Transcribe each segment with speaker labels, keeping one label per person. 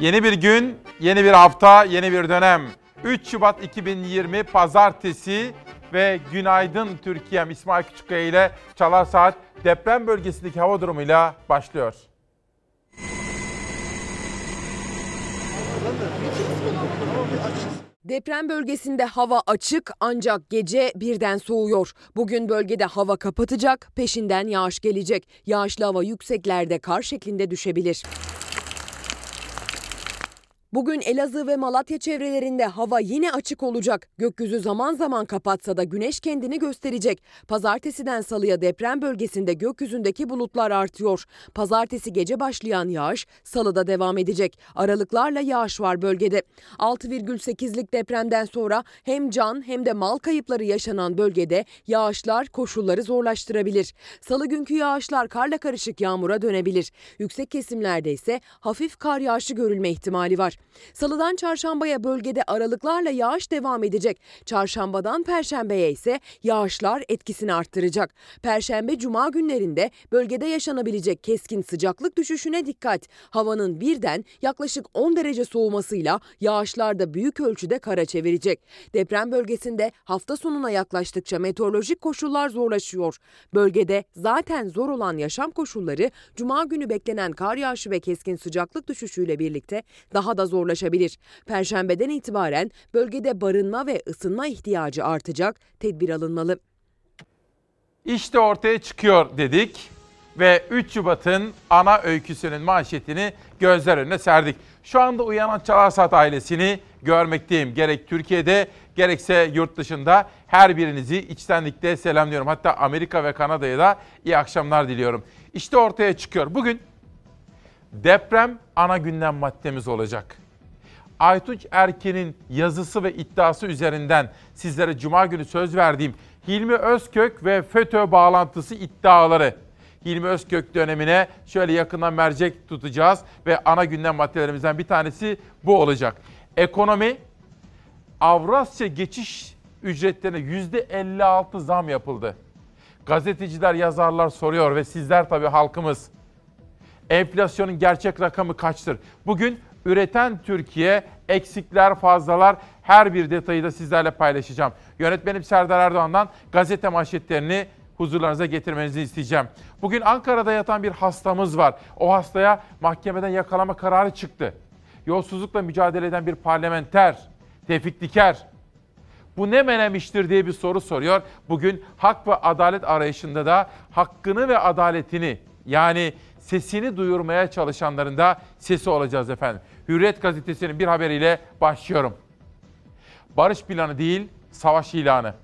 Speaker 1: Yeni bir gün, yeni bir hafta, yeni bir dönem. 3 Şubat 2020 Pazartesi ve Günaydın Türkiye'm İsmail Küçükkaya ile Çalar Saat deprem bölgesindeki hava durumuyla başlıyor.
Speaker 2: Deprem bölgesinde hava açık ancak gece birden soğuyor. Bugün bölgede hava kapatacak, peşinden yağış gelecek. Yağışlı hava yükseklerde kar şeklinde düşebilir. Bugün Elazığ ve Malatya çevrelerinde hava yine açık olacak. Gökyüzü zaman zaman kapatsa da güneş kendini gösterecek. Pazartesiden salıya deprem bölgesinde gökyüzündeki bulutlar artıyor. Pazartesi gece başlayan yağış salıda devam edecek. Aralıklarla yağış var bölgede. 6,8'lik depremden sonra hem can hem de mal kayıpları yaşanan bölgede yağışlar koşulları zorlaştırabilir. Salı günkü yağışlar karla karışık yağmura dönebilir. Yüksek kesimlerde ise hafif kar yağışı görülme ihtimali var. Salıdan çarşambaya bölgede aralıklarla yağış devam edecek. Çarşambadan perşembeye ise yağışlar etkisini arttıracak. Perşembe cuma günlerinde bölgede yaşanabilecek keskin sıcaklık düşüşüne dikkat. Havanın birden yaklaşık 10 derece soğumasıyla yağışlar da büyük ölçüde kara çevirecek. Deprem bölgesinde hafta sonuna yaklaştıkça meteorolojik koşullar zorlaşıyor. Bölgede zaten zor olan yaşam koşulları cuma günü beklenen kar yağışı ve keskin sıcaklık düşüşüyle birlikte daha da zorlaşabilir. Perşembeden itibaren bölgede barınma ve ısınma ihtiyacı artacak, tedbir alınmalı.
Speaker 1: İşte ortaya çıkıyor dedik ve 3 Şubat'ın ana öyküsünün manşetini gözler önüne serdik. Şu anda uyanan Çalarsat ailesini görmekteyim. Gerek Türkiye'de gerekse yurt dışında her birinizi içtenlikle selamlıyorum. Hatta Amerika ve Kanada'ya da iyi akşamlar diliyorum. İşte ortaya çıkıyor. Bugün deprem ana gündem maddemiz olacak. Aytunç Erkin'in yazısı ve iddiası üzerinden sizlere cuma günü söz verdiğim Hilmi Özkök ve FETÖ bağlantısı iddiaları. Hilmi Özkök dönemine şöyle yakından mercek tutacağız ve ana gündem maddelerimizden bir tanesi bu olacak. Ekonomi, Avrasya geçiş ücretlerine %56 zam yapıldı. Gazeteciler, yazarlar soruyor ve sizler tabii halkımız. Enflasyonun gerçek rakamı kaçtır? Bugün üreten Türkiye, eksikler, fazlalar her bir detayı da sizlerle paylaşacağım. Yönetmenim Serdar Erdoğan'dan gazete manşetlerini huzurlarınıza getirmenizi isteyeceğim. Bugün Ankara'da yatan bir hastamız var. O hastaya mahkemeden yakalama kararı çıktı. Yolsuzlukla mücadele eden bir parlamenter, Tevfik Diker. Bu ne menemiştir diye bir soru soruyor. Bugün hak ve adalet arayışında da hakkını ve adaletini yani sesini duyurmaya çalışanların da sesi olacağız efendim. Hürriyet gazetesinin bir haberiyle başlıyorum. Barış planı değil, savaş ilanı.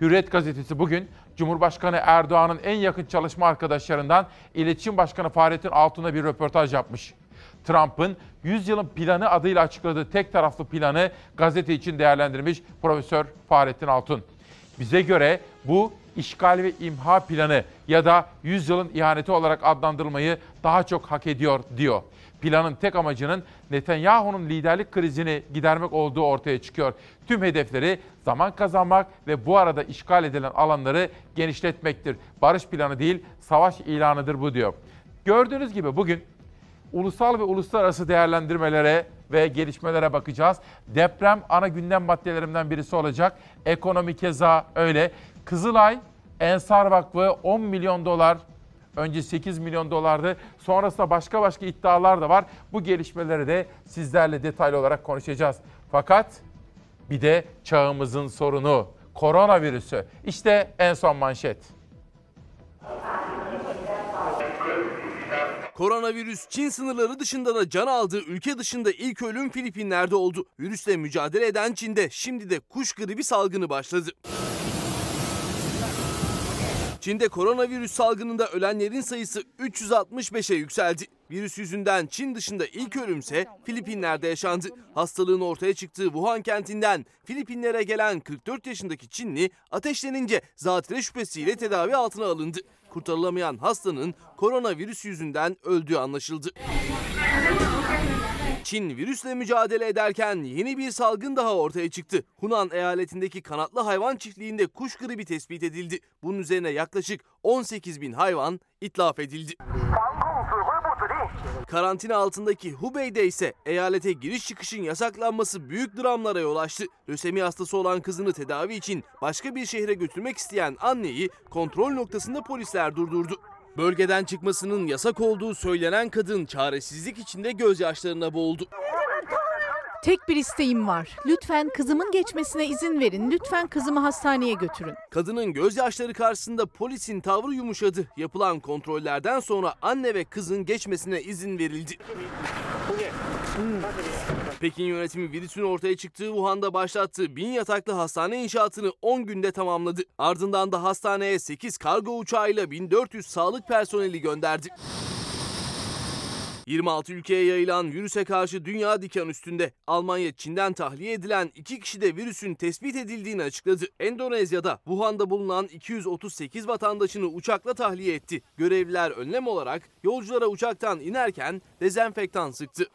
Speaker 1: Hürriyet gazetesi bugün Cumhurbaşkanı Erdoğan'ın en yakın çalışma arkadaşlarından İletişim Başkanı Fahrettin Altun'a bir röportaj yapmış. Trump'ın 100 yılın planı adıyla açıkladığı tek taraflı planı gazete için değerlendirmiş Profesör Fahrettin Altun. Bize göre bu işgal ve imha planı ya da 100 yılın ihaneti olarak adlandırılmayı daha çok hak ediyor diyor. Planın tek amacının Netanyahu'nun liderlik krizini gidermek olduğu ortaya çıkıyor. Tüm hedefleri zaman kazanmak ve bu arada işgal edilen alanları genişletmektir. Barış planı değil, savaş ilanıdır bu diyor. Gördüğünüz gibi bugün ulusal ve uluslararası değerlendirmelere ve gelişmelere bakacağız. Deprem ana gündem maddelerimden birisi olacak. Ekonomi keza öyle. Kızılay Ensar Vakfı 10 milyon dolar Önce 8 milyon dolardı. Sonrasında başka başka iddialar da var. Bu gelişmeleri de sizlerle detaylı olarak konuşacağız. Fakat bir de çağımızın sorunu koronavirüsü. İşte en son manşet.
Speaker 3: Koronavirüs Çin sınırları dışında da can aldığı ülke dışında ilk ölüm Filipinler'de oldu. Virüsle mücadele eden Çin'de şimdi de kuş gribi salgını başladı. Çin'de koronavirüs salgınında ölenlerin sayısı 365'e yükseldi. Virüs yüzünden Çin dışında ilk ölümse Filipinler'de yaşandı. Hastalığın ortaya çıktığı Wuhan kentinden Filipinlere gelen 44 yaşındaki Çinli ateşlenince zatüre şüphesiyle tedavi altına alındı. Kurtarılamayan hastanın koronavirüs yüzünden öldüğü anlaşıldı. Çin virüsle mücadele ederken yeni bir salgın daha ortaya çıktı. Hunan eyaletindeki kanatlı hayvan çiftliğinde kuş gribi tespit edildi. Bunun üzerine yaklaşık 18 bin hayvan itlaf edildi. Karantina altındaki Hubei'de ise eyalete giriş çıkışın yasaklanması büyük dramlara yol açtı. Lösemi hastası olan kızını tedavi için başka bir şehre götürmek isteyen anneyi kontrol noktasında polisler durdurdu. Bölgeden çıkmasının yasak olduğu söylenen kadın çaresizlik içinde gözyaşlarına boğuldu.
Speaker 4: Tek bir isteğim var. Lütfen kızımın geçmesine izin verin. Lütfen kızımı hastaneye götürün.
Speaker 3: Kadının gözyaşları karşısında polisin tavrı yumuşadı. Yapılan kontrollerden sonra anne ve kızın geçmesine izin verildi. Pekin yönetimi virüsün ortaya çıktığı Wuhan'da başlattığı bin yataklı hastane inşaatını 10 günde tamamladı. Ardından da hastaneye 8 kargo uçağıyla 1400 sağlık personeli gönderdi. 26 ülkeye yayılan virüse karşı dünya diken üstünde. Almanya Çin'den tahliye edilen iki kişi de virüsün tespit edildiğini açıkladı. Endonezya'da Wuhan'da bulunan 238 vatandaşını uçakla tahliye etti. Görevliler önlem olarak yolculara uçaktan inerken dezenfektan sıktı.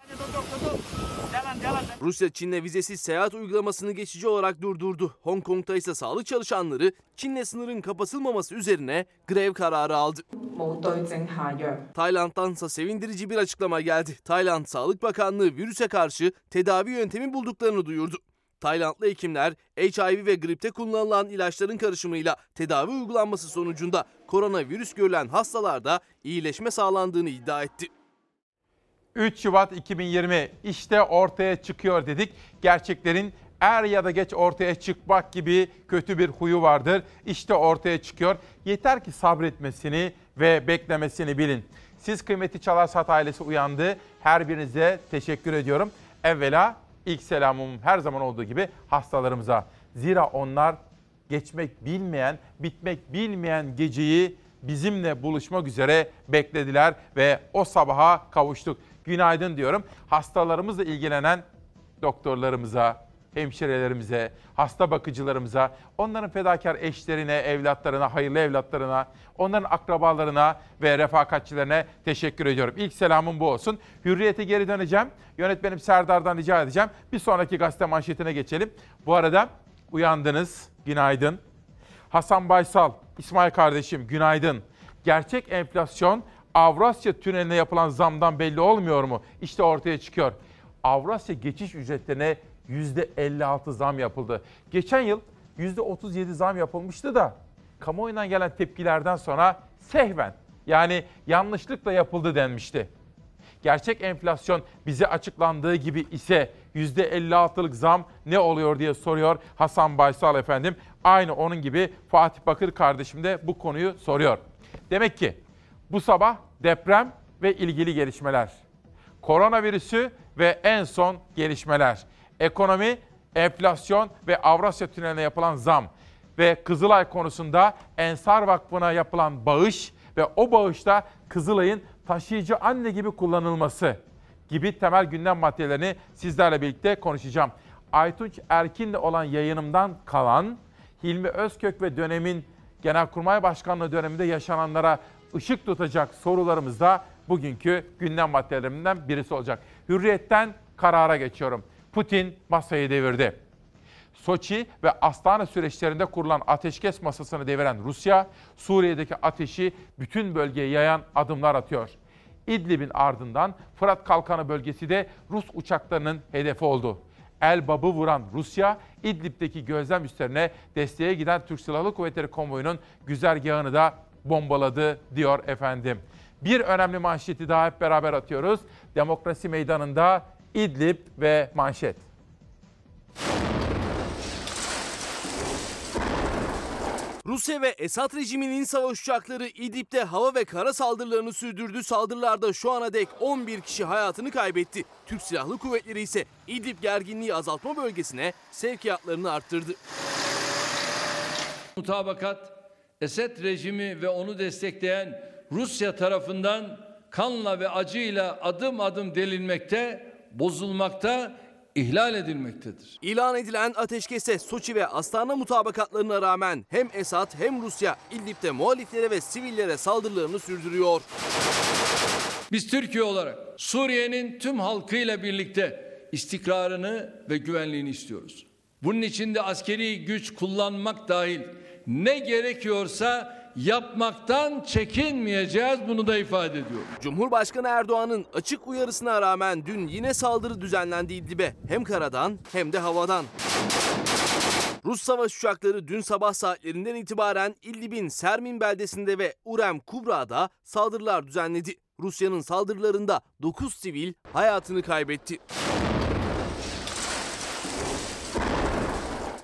Speaker 3: Rusya Çin'le vizesiz seyahat uygulamasını geçici olarak durdurdu. Hong Kong'da ise sağlık çalışanları Çin'le sınırın kapatılmaması üzerine grev kararı aldı. Tayland'dansa sevindirici bir açıklama geldi. Tayland Sağlık Bakanlığı virüse karşı tedavi yöntemi bulduklarını duyurdu. Taylandlı hekimler HIV ve gripte kullanılan ilaçların karışımıyla tedavi uygulanması sonucunda koronavirüs görülen hastalarda iyileşme sağlandığını iddia etti.
Speaker 1: 3 Şubat 2020 işte ortaya çıkıyor dedik. Gerçeklerin er ya da geç ortaya çıkmak gibi kötü bir huyu vardır. İşte ortaya çıkıyor. Yeter ki sabretmesini ve beklemesini bilin. Siz kıymeti Çalarsat ailesi uyandı. Her birinize teşekkür ediyorum. Evvela ilk selamım her zaman olduğu gibi hastalarımıza. Zira onlar geçmek bilmeyen, bitmek bilmeyen geceyi bizimle buluşmak üzere beklediler ve o sabaha kavuştuk. Günaydın diyorum. Hastalarımızla ilgilenen doktorlarımıza, hemşirelerimize, hasta bakıcılarımıza, onların fedakar eşlerine, evlatlarına, hayırlı evlatlarına, onların akrabalarına ve refakatçilerine teşekkür ediyorum. İlk selamım bu olsun. Hürriyete geri döneceğim. Yönetmenim Serdar'dan rica edeceğim. Bir sonraki gazete manşetine geçelim. Bu arada uyandınız, günaydın. Hasan Baysal, İsmail kardeşim günaydın. Gerçek enflasyon Avrasya Tüneli'ne yapılan zamdan belli olmuyor mu? İşte ortaya çıkıyor. Avrasya geçiş ücretlerine %56 zam yapıldı. Geçen yıl %37 zam yapılmıştı da kamuoyundan gelen tepkilerden sonra sehven yani yanlışlıkla yapıldı denmişti. Gerçek enflasyon bize açıklandığı gibi ise %56'lık zam ne oluyor diye soruyor Hasan Baysal efendim. Aynı onun gibi Fatih Bakır kardeşim de bu konuyu soruyor. Demek ki bu sabah deprem ve ilgili gelişmeler. Koronavirüsü ve en son gelişmeler. Ekonomi, enflasyon ve Avrasya Tüneli'ne yapılan zam ve Kızılay konusunda Ensar Vakfı'na yapılan bağış ve o bağışta Kızılay'ın taşıyıcı anne gibi kullanılması gibi temel gündem maddelerini sizlerle birlikte konuşacağım. Aytunç Erkin'le olan yayınımdan kalan Hilmi Özkök ve dönemin Genelkurmay Başkanlığı döneminde yaşananlara ışık tutacak sorularımız da bugünkü gündem maddelerimden birisi olacak. Hürriyetten karara geçiyorum. Putin masayı devirdi. Soçi ve Astana süreçlerinde kurulan ateşkes masasını deviren Rusya, Suriye'deki ateşi bütün bölgeye yayan adımlar atıyor. İdlib'in ardından Fırat Kalkanı bölgesi de Rus uçaklarının hedefi oldu. Elbab'ı vuran Rusya, İdlib'deki gözlem üslerine desteğe giden Türk Silahlı Kuvvetleri konvoyunun güzergahını da bombaladı diyor efendim. Bir önemli manşeti daha hep beraber atıyoruz. Demokrasi meydanında İdlib ve manşet.
Speaker 3: Rusya ve Esad rejiminin savaş uçakları İdlib'de hava ve kara saldırılarını sürdürdü. Saldırılarda şu ana dek 11 kişi hayatını kaybetti. Türk Silahlı Kuvvetleri ise İdlib gerginliği azaltma bölgesine sevkiyatlarını arttırdı.
Speaker 5: Mutabakat Esed rejimi ve onu destekleyen Rusya tarafından kanla ve acıyla adım adım delinmekte, bozulmakta, ihlal edilmektedir.
Speaker 3: İlan edilen ateşkese Soçi ve Astana mutabakatlarına rağmen hem Esad hem Rusya İdlib'de muhaliflere ve sivillere saldırılarını sürdürüyor.
Speaker 5: Biz Türkiye olarak Suriye'nin tüm halkıyla birlikte istikrarını ve güvenliğini istiyoruz. Bunun için de askeri güç kullanmak dahil ne gerekiyorsa yapmaktan çekinmeyeceğiz bunu da ifade ediyorum.
Speaker 3: Cumhurbaşkanı Erdoğan'ın açık uyarısına rağmen dün yine saldırı düzenlendi İdlib'e. Hem karadan hem de havadan. Rus savaş uçakları dün sabah saatlerinden itibaren İdlib'in Sermin beldesinde ve Urem Kubra'da saldırılar düzenledi. Rusya'nın saldırılarında 9 sivil hayatını kaybetti.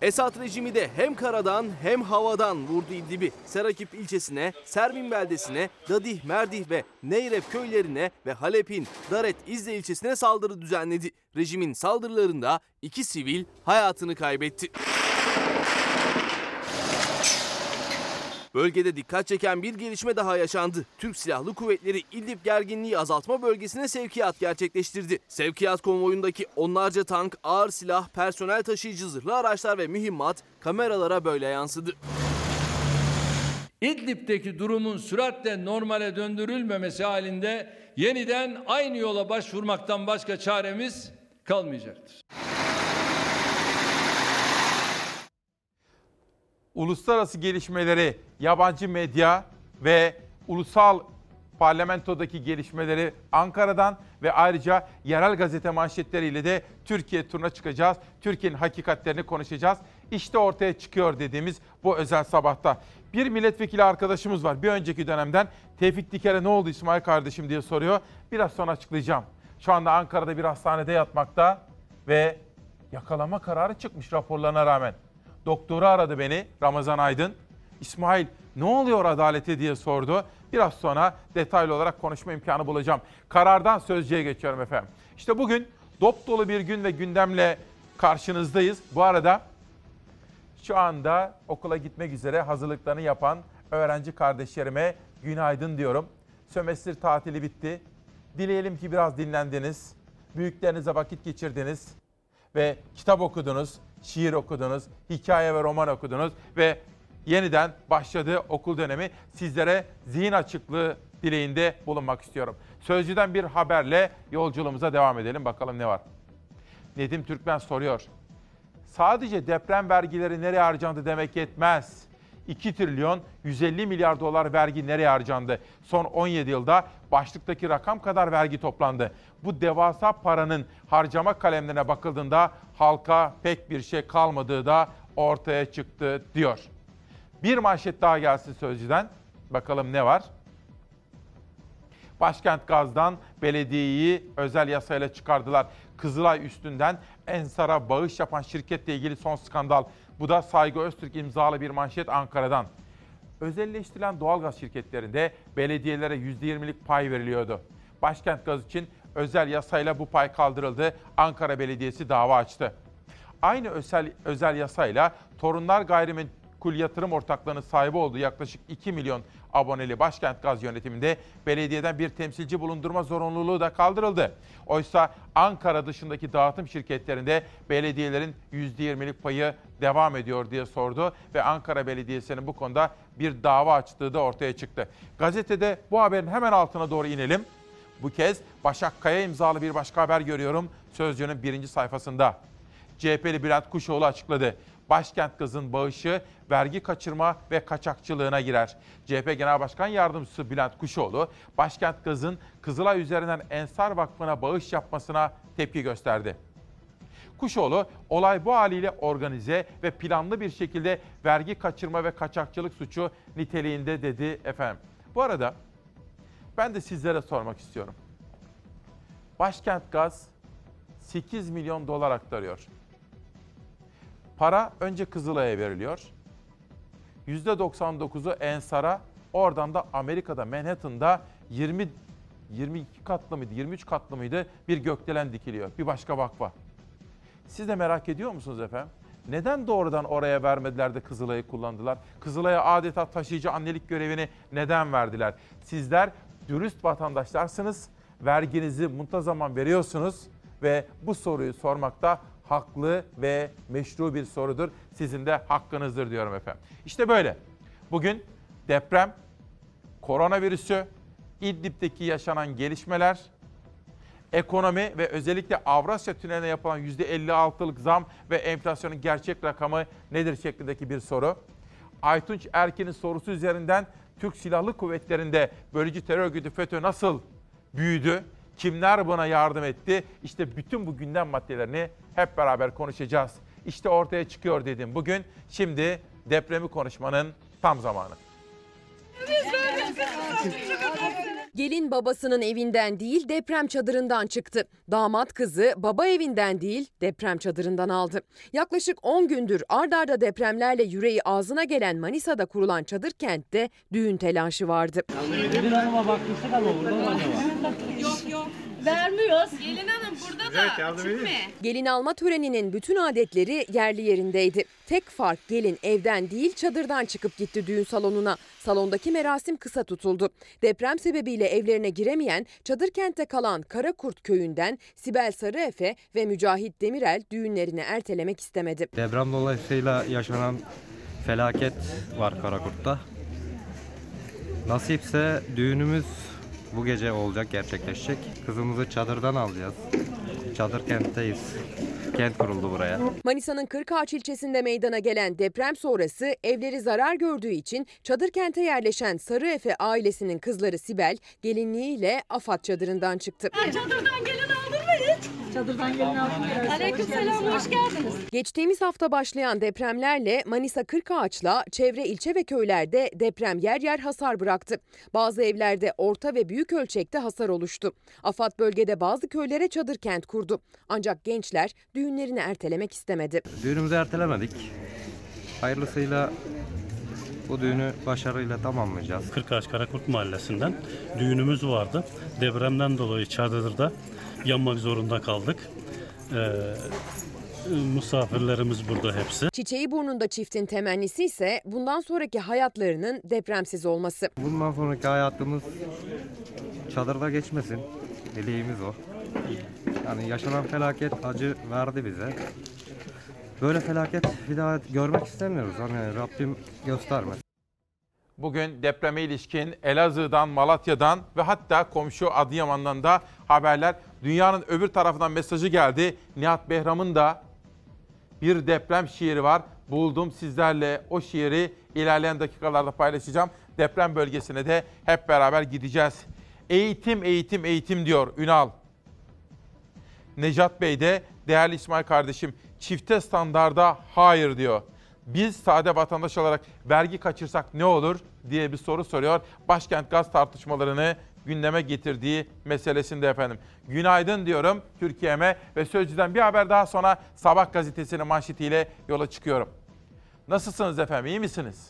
Speaker 3: Esad rejimi de hem karadan hem havadan vurdu İdlib'i. Serakip ilçesine, Sermin beldesine, Dadih, Merdih ve Neyrep köylerine ve Halep'in Daret İzle ilçesine saldırı düzenledi. Rejimin saldırılarında iki sivil hayatını kaybetti. Bölgede dikkat çeken bir gelişme daha yaşandı. Türk Silahlı Kuvvetleri İdlib gerginliği azaltma bölgesine sevkiyat gerçekleştirdi. Sevkiyat konvoyundaki onlarca tank, ağır silah, personel taşıyıcı zırhlı araçlar ve mühimmat kameralara böyle yansıdı.
Speaker 5: İdlib'deki durumun süratle normale döndürülmemesi halinde yeniden aynı yola başvurmaktan başka çaremiz kalmayacaktır.
Speaker 1: Uluslararası gelişmeleri, yabancı medya ve ulusal parlamentodaki gelişmeleri Ankara'dan ve ayrıca yerel gazete manşetleriyle de Türkiye turuna çıkacağız. Türkiye'nin hakikatlerini konuşacağız. İşte ortaya çıkıyor dediğimiz bu özel sabahta. Bir milletvekili arkadaşımız var. Bir önceki dönemden Tevfik Diker'e ne oldu İsmail kardeşim diye soruyor. Biraz sonra açıklayacağım. Şu anda Ankara'da bir hastanede yatmakta ve yakalama kararı çıkmış raporlarına rağmen. Doktoru aradı beni Ramazan Aydın. İsmail ne oluyor adalete diye sordu. Biraz sonra detaylı olarak konuşma imkanı bulacağım. Karardan sözcüye geçiyorum efendim. İşte bugün dop dolu bir gün ve gündemle karşınızdayız. Bu arada şu anda okula gitmek üzere hazırlıklarını yapan öğrenci kardeşlerime günaydın diyorum. Sömestr tatili bitti. Dileyelim ki biraz dinlendiniz. Büyüklerinize vakit geçirdiniz ve kitap okudunuz, şiir okudunuz, hikaye ve roman okudunuz ve yeniden başladığı okul dönemi sizlere zihin açıklığı dileğinde bulunmak istiyorum. Sözcüden bir haberle yolculuğumuza devam edelim. Bakalım ne var? Nedim Türkmen soruyor. Sadece deprem vergileri nereye harcandı demek yetmez. 2 trilyon 150 milyar dolar vergi nereye harcandı? Son 17 yılda başlıktaki rakam kadar vergi toplandı. Bu devasa paranın harcama kalemlerine bakıldığında halka pek bir şey kalmadığı da ortaya çıktı diyor. Bir manşet daha gelsin Sözcü'den. Bakalım ne var? Başkent Gaz'dan belediyeyi özel yasayla çıkardılar. Kızılay üstünden Ensar'a bağış yapan şirketle ilgili son skandal. Bu da Saygı Öztürk imzalı bir manşet Ankara'dan. Özelleştirilen doğalgaz şirketlerinde belediyelere %20'lik pay veriliyordu. Başkent Gaz için özel yasayla bu pay kaldırıldı. Ankara Belediyesi dava açtı. Aynı özel, özel yasayla Torunlar Gayrimenkul Yatırım Ortaklığı'nın sahibi olduğu yaklaşık 2 milyon aboneli Başkent Gaz yönetiminde belediyeden bir temsilci bulundurma zorunluluğu da kaldırıldı. Oysa Ankara dışındaki dağıtım şirketlerinde belediyelerin %20'lik payı devam ediyor diye sordu ve Ankara Belediyesi'nin bu konuda bir dava açtığı da ortaya çıktı. Gazetede bu haberin hemen altına doğru inelim. Bu kez Başak Kaya imzalı bir başka haber görüyorum Sözcü'nün birinci sayfasında. CHP'li Bülent Kuşoğlu açıkladı. Başkent Gaz'ın bağışı vergi kaçırma ve kaçakçılığına girer. CHP Genel Başkan Yardımcısı Bülent Kuşoğlu, Başkent Gaz'ın Kızılay üzerinden Ensar Vakfı'na bağış yapmasına tepki gösterdi. Kuşoğlu, olay bu haliyle organize ve planlı bir şekilde vergi kaçırma ve kaçakçılık suçu niteliğinde dedi efendim. Bu arada ben de sizlere sormak istiyorum. Başkent Gaz 8 milyon dolar aktarıyor. Para önce Kızılay'a veriliyor. %99'u Ensar'a, oradan da Amerika'da Manhattan'da 20 22 katlı mıydı, 23 katlı mıydı bir gökdelen dikiliyor. Bir başka vakfa. Siz de merak ediyor musunuz efendim? Neden doğrudan oraya vermediler de Kızılay'ı kullandılar? Kızılay'a adeta taşıyıcı annelik görevini neden verdiler? Sizler dürüst vatandaşlarsınız, verginizi muntazaman veriyorsunuz ve bu soruyu sormakta haklı ve meşru bir sorudur. Sizin de hakkınızdır diyorum efendim. İşte böyle. Bugün deprem, koronavirüsü, İdlib'deki yaşanan gelişmeler, ekonomi ve özellikle Avrasya Tüneli'ne yapılan %56'lık zam ve enflasyonun gerçek rakamı nedir şeklindeki bir soru. Aytunç Erkin'in sorusu üzerinden Türk Silahlı Kuvvetleri'nde bölücü terör örgütü FETÖ nasıl büyüdü? Kimler buna yardım etti? İşte bütün bu gündem maddelerini hep beraber konuşacağız. İşte ortaya çıkıyor dedim bugün. Şimdi depremi konuşmanın tam zamanı.
Speaker 2: Gelin babasının evinden değil deprem çadırından çıktı. Damat kızı baba evinden değil deprem çadırından aldı. Yaklaşık 10 gündür ard arda depremlerle yüreği ağzına gelen Manisa'da kurulan çadır kentte düğün telaşı vardı.
Speaker 6: Vermiyoruz. Gelin hanım burada da. Çıkma.
Speaker 2: Gelin alma töreninin bütün adetleri yerli yerindeydi. Tek fark gelin evden değil çadırdan çıkıp gitti düğün salonuna. Salondaki merasim kısa tutuldu. Deprem sebebiyle evlerine giremeyen çadır kentte kalan Karakurt köyünden Sibel Sarıefe ve Mücahit Demirel düğünlerini ertelemek istemedi.
Speaker 7: Deprem dolayısıyla yaşanan felaket var Karakurt'ta. Nasipse düğünümüz bu gece olacak, gerçekleşecek. Kızımızı çadırdan alacağız. Çadır kentteyiz. Kent kuruldu buraya.
Speaker 2: Manisa'nın Kırkağaç ilçesinde meydana gelen deprem sonrası evleri zarar gördüğü için çadır kente yerleşen Sarıefe ailesinin kızları Sibel gelinliğiyle AFAD çadırından çıktı.
Speaker 6: Çadırdan gelin? Çadırdan gelin aldın mı? Aleyküm selam hoş geldiniz.
Speaker 2: Geçtiğimiz hafta başlayan depremlerle Manisa Kırkağaç'la çevre ilçe ve köylerde deprem yer yer hasar bıraktı. Bazı evlerde orta ve büyük ölçekte hasar oluştu. AFAD bölgede bazı köylere çadır kent kurdu. Ancak gençler düğünlerini ertelemek istemedi.
Speaker 7: Düğünümüzü ertelemedik. Hayırlısıyla bu düğünü başarıyla tamamlayacağız.
Speaker 8: Kırkağaç Karakurt Mahallesi'nden düğünümüz vardı. Depremden dolayı çadırda yanmak zorunda kaldık. Ee, misafirlerimiz burada hepsi.
Speaker 2: Çiçeği burnunda çiftin temennisi ise bundan sonraki hayatlarının depremsiz olması.
Speaker 7: Bundan sonraki hayatımız çadırda geçmesin. Dileğimiz o. Yani yaşanan felaket acı verdi bize. Böyle felaket bir daha görmek istemiyoruz. Hani Rabbim göstermesin.
Speaker 1: Bugün depreme ilişkin Elazığ'dan, Malatya'dan ve hatta komşu Adıyaman'dan da haberler. Dünyanın öbür tarafından mesajı geldi. Nihat Behram'ın da bir deprem şiiri var. Buldum sizlerle o şiiri ilerleyen dakikalarda paylaşacağım. Deprem bölgesine de hep beraber gideceğiz. Eğitim, eğitim, eğitim diyor Ünal. Necat Bey de değerli İsmail kardeşim çifte standarda hayır diyor. Biz sade vatandaş olarak vergi kaçırsak ne olur diye bir soru soruyor. Başkent gaz tartışmalarını gündeme getirdiği meselesinde efendim. Günaydın diyorum Türkiye'me ve Sözcü'den bir haber daha sonra Sabah gazetesinin manşetiyle yola çıkıyorum. Nasılsınız efendim iyi misiniz?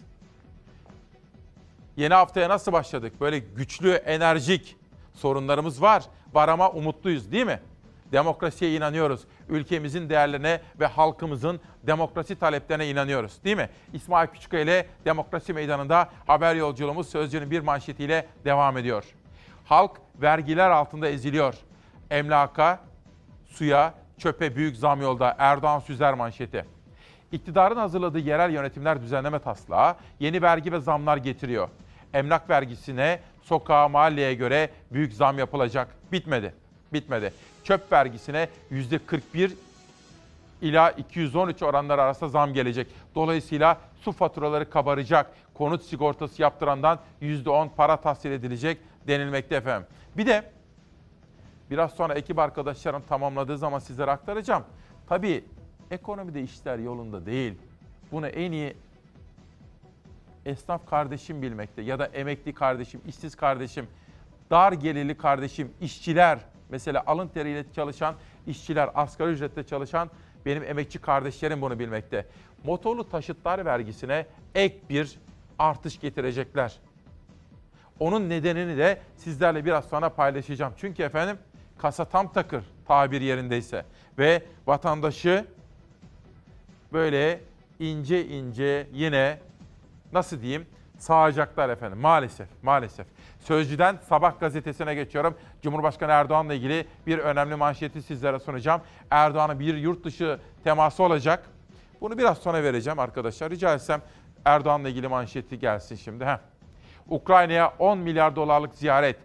Speaker 1: Yeni haftaya nasıl başladık? Böyle güçlü, enerjik sorunlarımız var. Var ama umutluyuz değil mi? Demokrasiye inanıyoruz. Ülkemizin değerlerine ve halkımızın demokrasi taleplerine inanıyoruz. Değil mi? İsmail Küçüköy ile Demokrasi Meydanı'nda haber yolculuğumuz Sözcü'nün bir manşetiyle devam ediyor. Halk vergiler altında eziliyor. Emlaka, suya, çöpe büyük zam yolda Erdoğan Süzer manşeti. İktidarın hazırladığı yerel yönetimler düzenleme taslağı yeni vergi ve zamlar getiriyor. Emlak vergisine, sokağa, mahalleye göre büyük zam yapılacak. Bitmedi. Bitmedi. Çöp vergisine %41 ila 213 oranları arasında zam gelecek. Dolayısıyla su faturaları kabaracak. Konut sigortası yaptırandan %10 para tahsil edilecek denilmekte efendim. Bir de biraz sonra ekip arkadaşlarım tamamladığı zaman sizlere aktaracağım. Tabii ekonomide işler yolunda değil. Bunu en iyi esnaf kardeşim bilmekte ya da emekli kardeşim, işsiz kardeşim, dar gelirli kardeşim, işçiler, mesela alın teriyle çalışan işçiler, asgari ücretle çalışan benim emekçi kardeşlerim bunu bilmekte. Motorlu taşıtlar vergisine ek bir artış getirecekler. Onun nedenini de sizlerle biraz sonra paylaşacağım. Çünkü efendim kasa tam takır tabir yerindeyse ve vatandaşı böyle ince ince yine nasıl diyeyim sağacaklar efendim maalesef maalesef. Sözcüden Sabah gazetesine geçiyorum. Cumhurbaşkanı Erdoğan'la ilgili bir önemli manşeti sizlere sunacağım. Erdoğan'ın bir yurt dışı teması olacak. Bunu biraz sonra vereceğim arkadaşlar. Rica etsem Erdoğan'la ilgili manşeti gelsin şimdi. Heh. Ukrayna'ya 10 milyar dolarlık ziyaret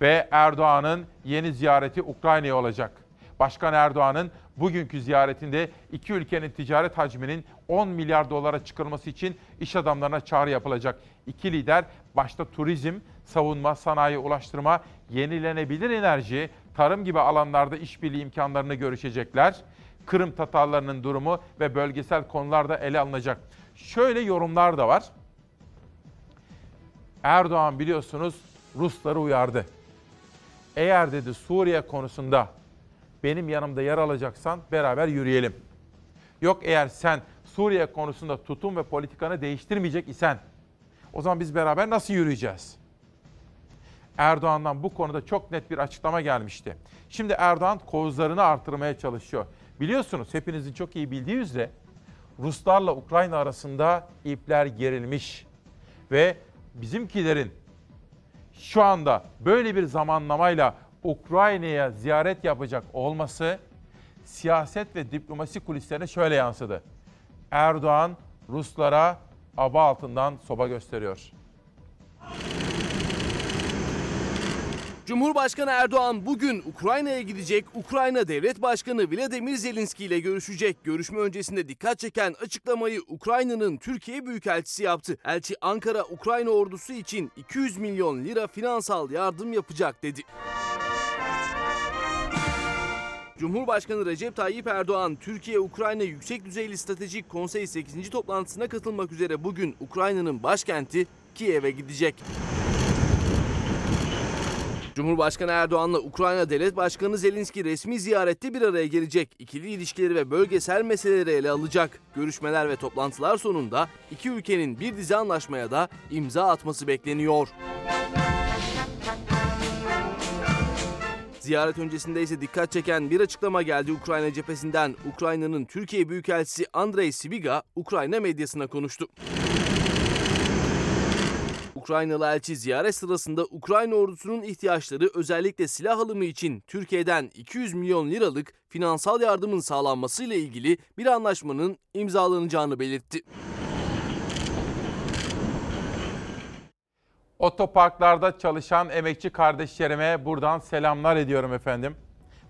Speaker 1: ve Erdoğan'ın yeni ziyareti Ukrayna'ya olacak. Başkan Erdoğan'ın bugünkü ziyaretinde iki ülkenin ticaret hacminin 10 milyar dolara çıkarılması için iş adamlarına çağrı yapılacak. İki lider başta turizm, savunma, sanayi, ulaştırma, yenilenebilir enerji, tarım gibi alanlarda işbirliği imkanlarını görüşecekler. Kırım Tatarlarının durumu ve bölgesel konular da ele alınacak. Şöyle yorumlar da var. Erdoğan biliyorsunuz Rusları uyardı. Eğer dedi Suriye konusunda benim yanımda yer alacaksan beraber yürüyelim. Yok eğer sen Suriye konusunda tutum ve politikanı değiştirmeyecek isen o zaman biz beraber nasıl yürüyeceğiz? Erdoğan'dan bu konuda çok net bir açıklama gelmişti. Şimdi Erdoğan kozlarını artırmaya çalışıyor. Biliyorsunuz hepinizin çok iyi bildiği üzere Ruslarla Ukrayna arasında ipler gerilmiş ve bizimkilerin şu anda böyle bir zamanlamayla Ukrayna'ya ziyaret yapacak olması siyaset ve diplomasi kulislerine şöyle yansıdı. Erdoğan Ruslara aba altından soba gösteriyor.
Speaker 3: Cumhurbaşkanı Erdoğan bugün Ukrayna'ya gidecek. Ukrayna Devlet Başkanı Vladimir Zelenski ile görüşecek. Görüşme öncesinde dikkat çeken açıklamayı Ukrayna'nın Türkiye Büyükelçisi yaptı. Elçi Ankara Ukrayna ordusu için 200 milyon lira finansal yardım yapacak dedi. Cumhurbaşkanı Recep Tayyip Erdoğan, Türkiye-Ukrayna Yüksek Düzeyli Stratejik Konsey 8. toplantısına katılmak üzere bugün Ukrayna'nın başkenti Kiev'e gidecek. Cumhurbaşkanı Erdoğan'la Ukrayna Devlet Başkanı Zelenski resmi ziyarette bir araya gelecek. İkili ilişkileri ve bölgesel meseleleri ele alacak. Görüşmeler ve toplantılar sonunda iki ülkenin bir dizi anlaşmaya da imza atması bekleniyor. Ziyaret öncesinde ise dikkat çeken bir açıklama geldi Ukrayna cephesinden. Ukrayna'nın Türkiye Büyükelçisi Andrei Sibiga, Ukrayna medyasına konuştu. Ukraynalı elçi ziyaret sırasında Ukrayna ordusunun ihtiyaçları özellikle silah alımı için Türkiye'den 200 milyon liralık finansal yardımın sağlanmasıyla ilgili bir anlaşmanın imzalanacağını belirtti.
Speaker 1: Otoparklarda çalışan emekçi kardeşlerime buradan selamlar ediyorum efendim.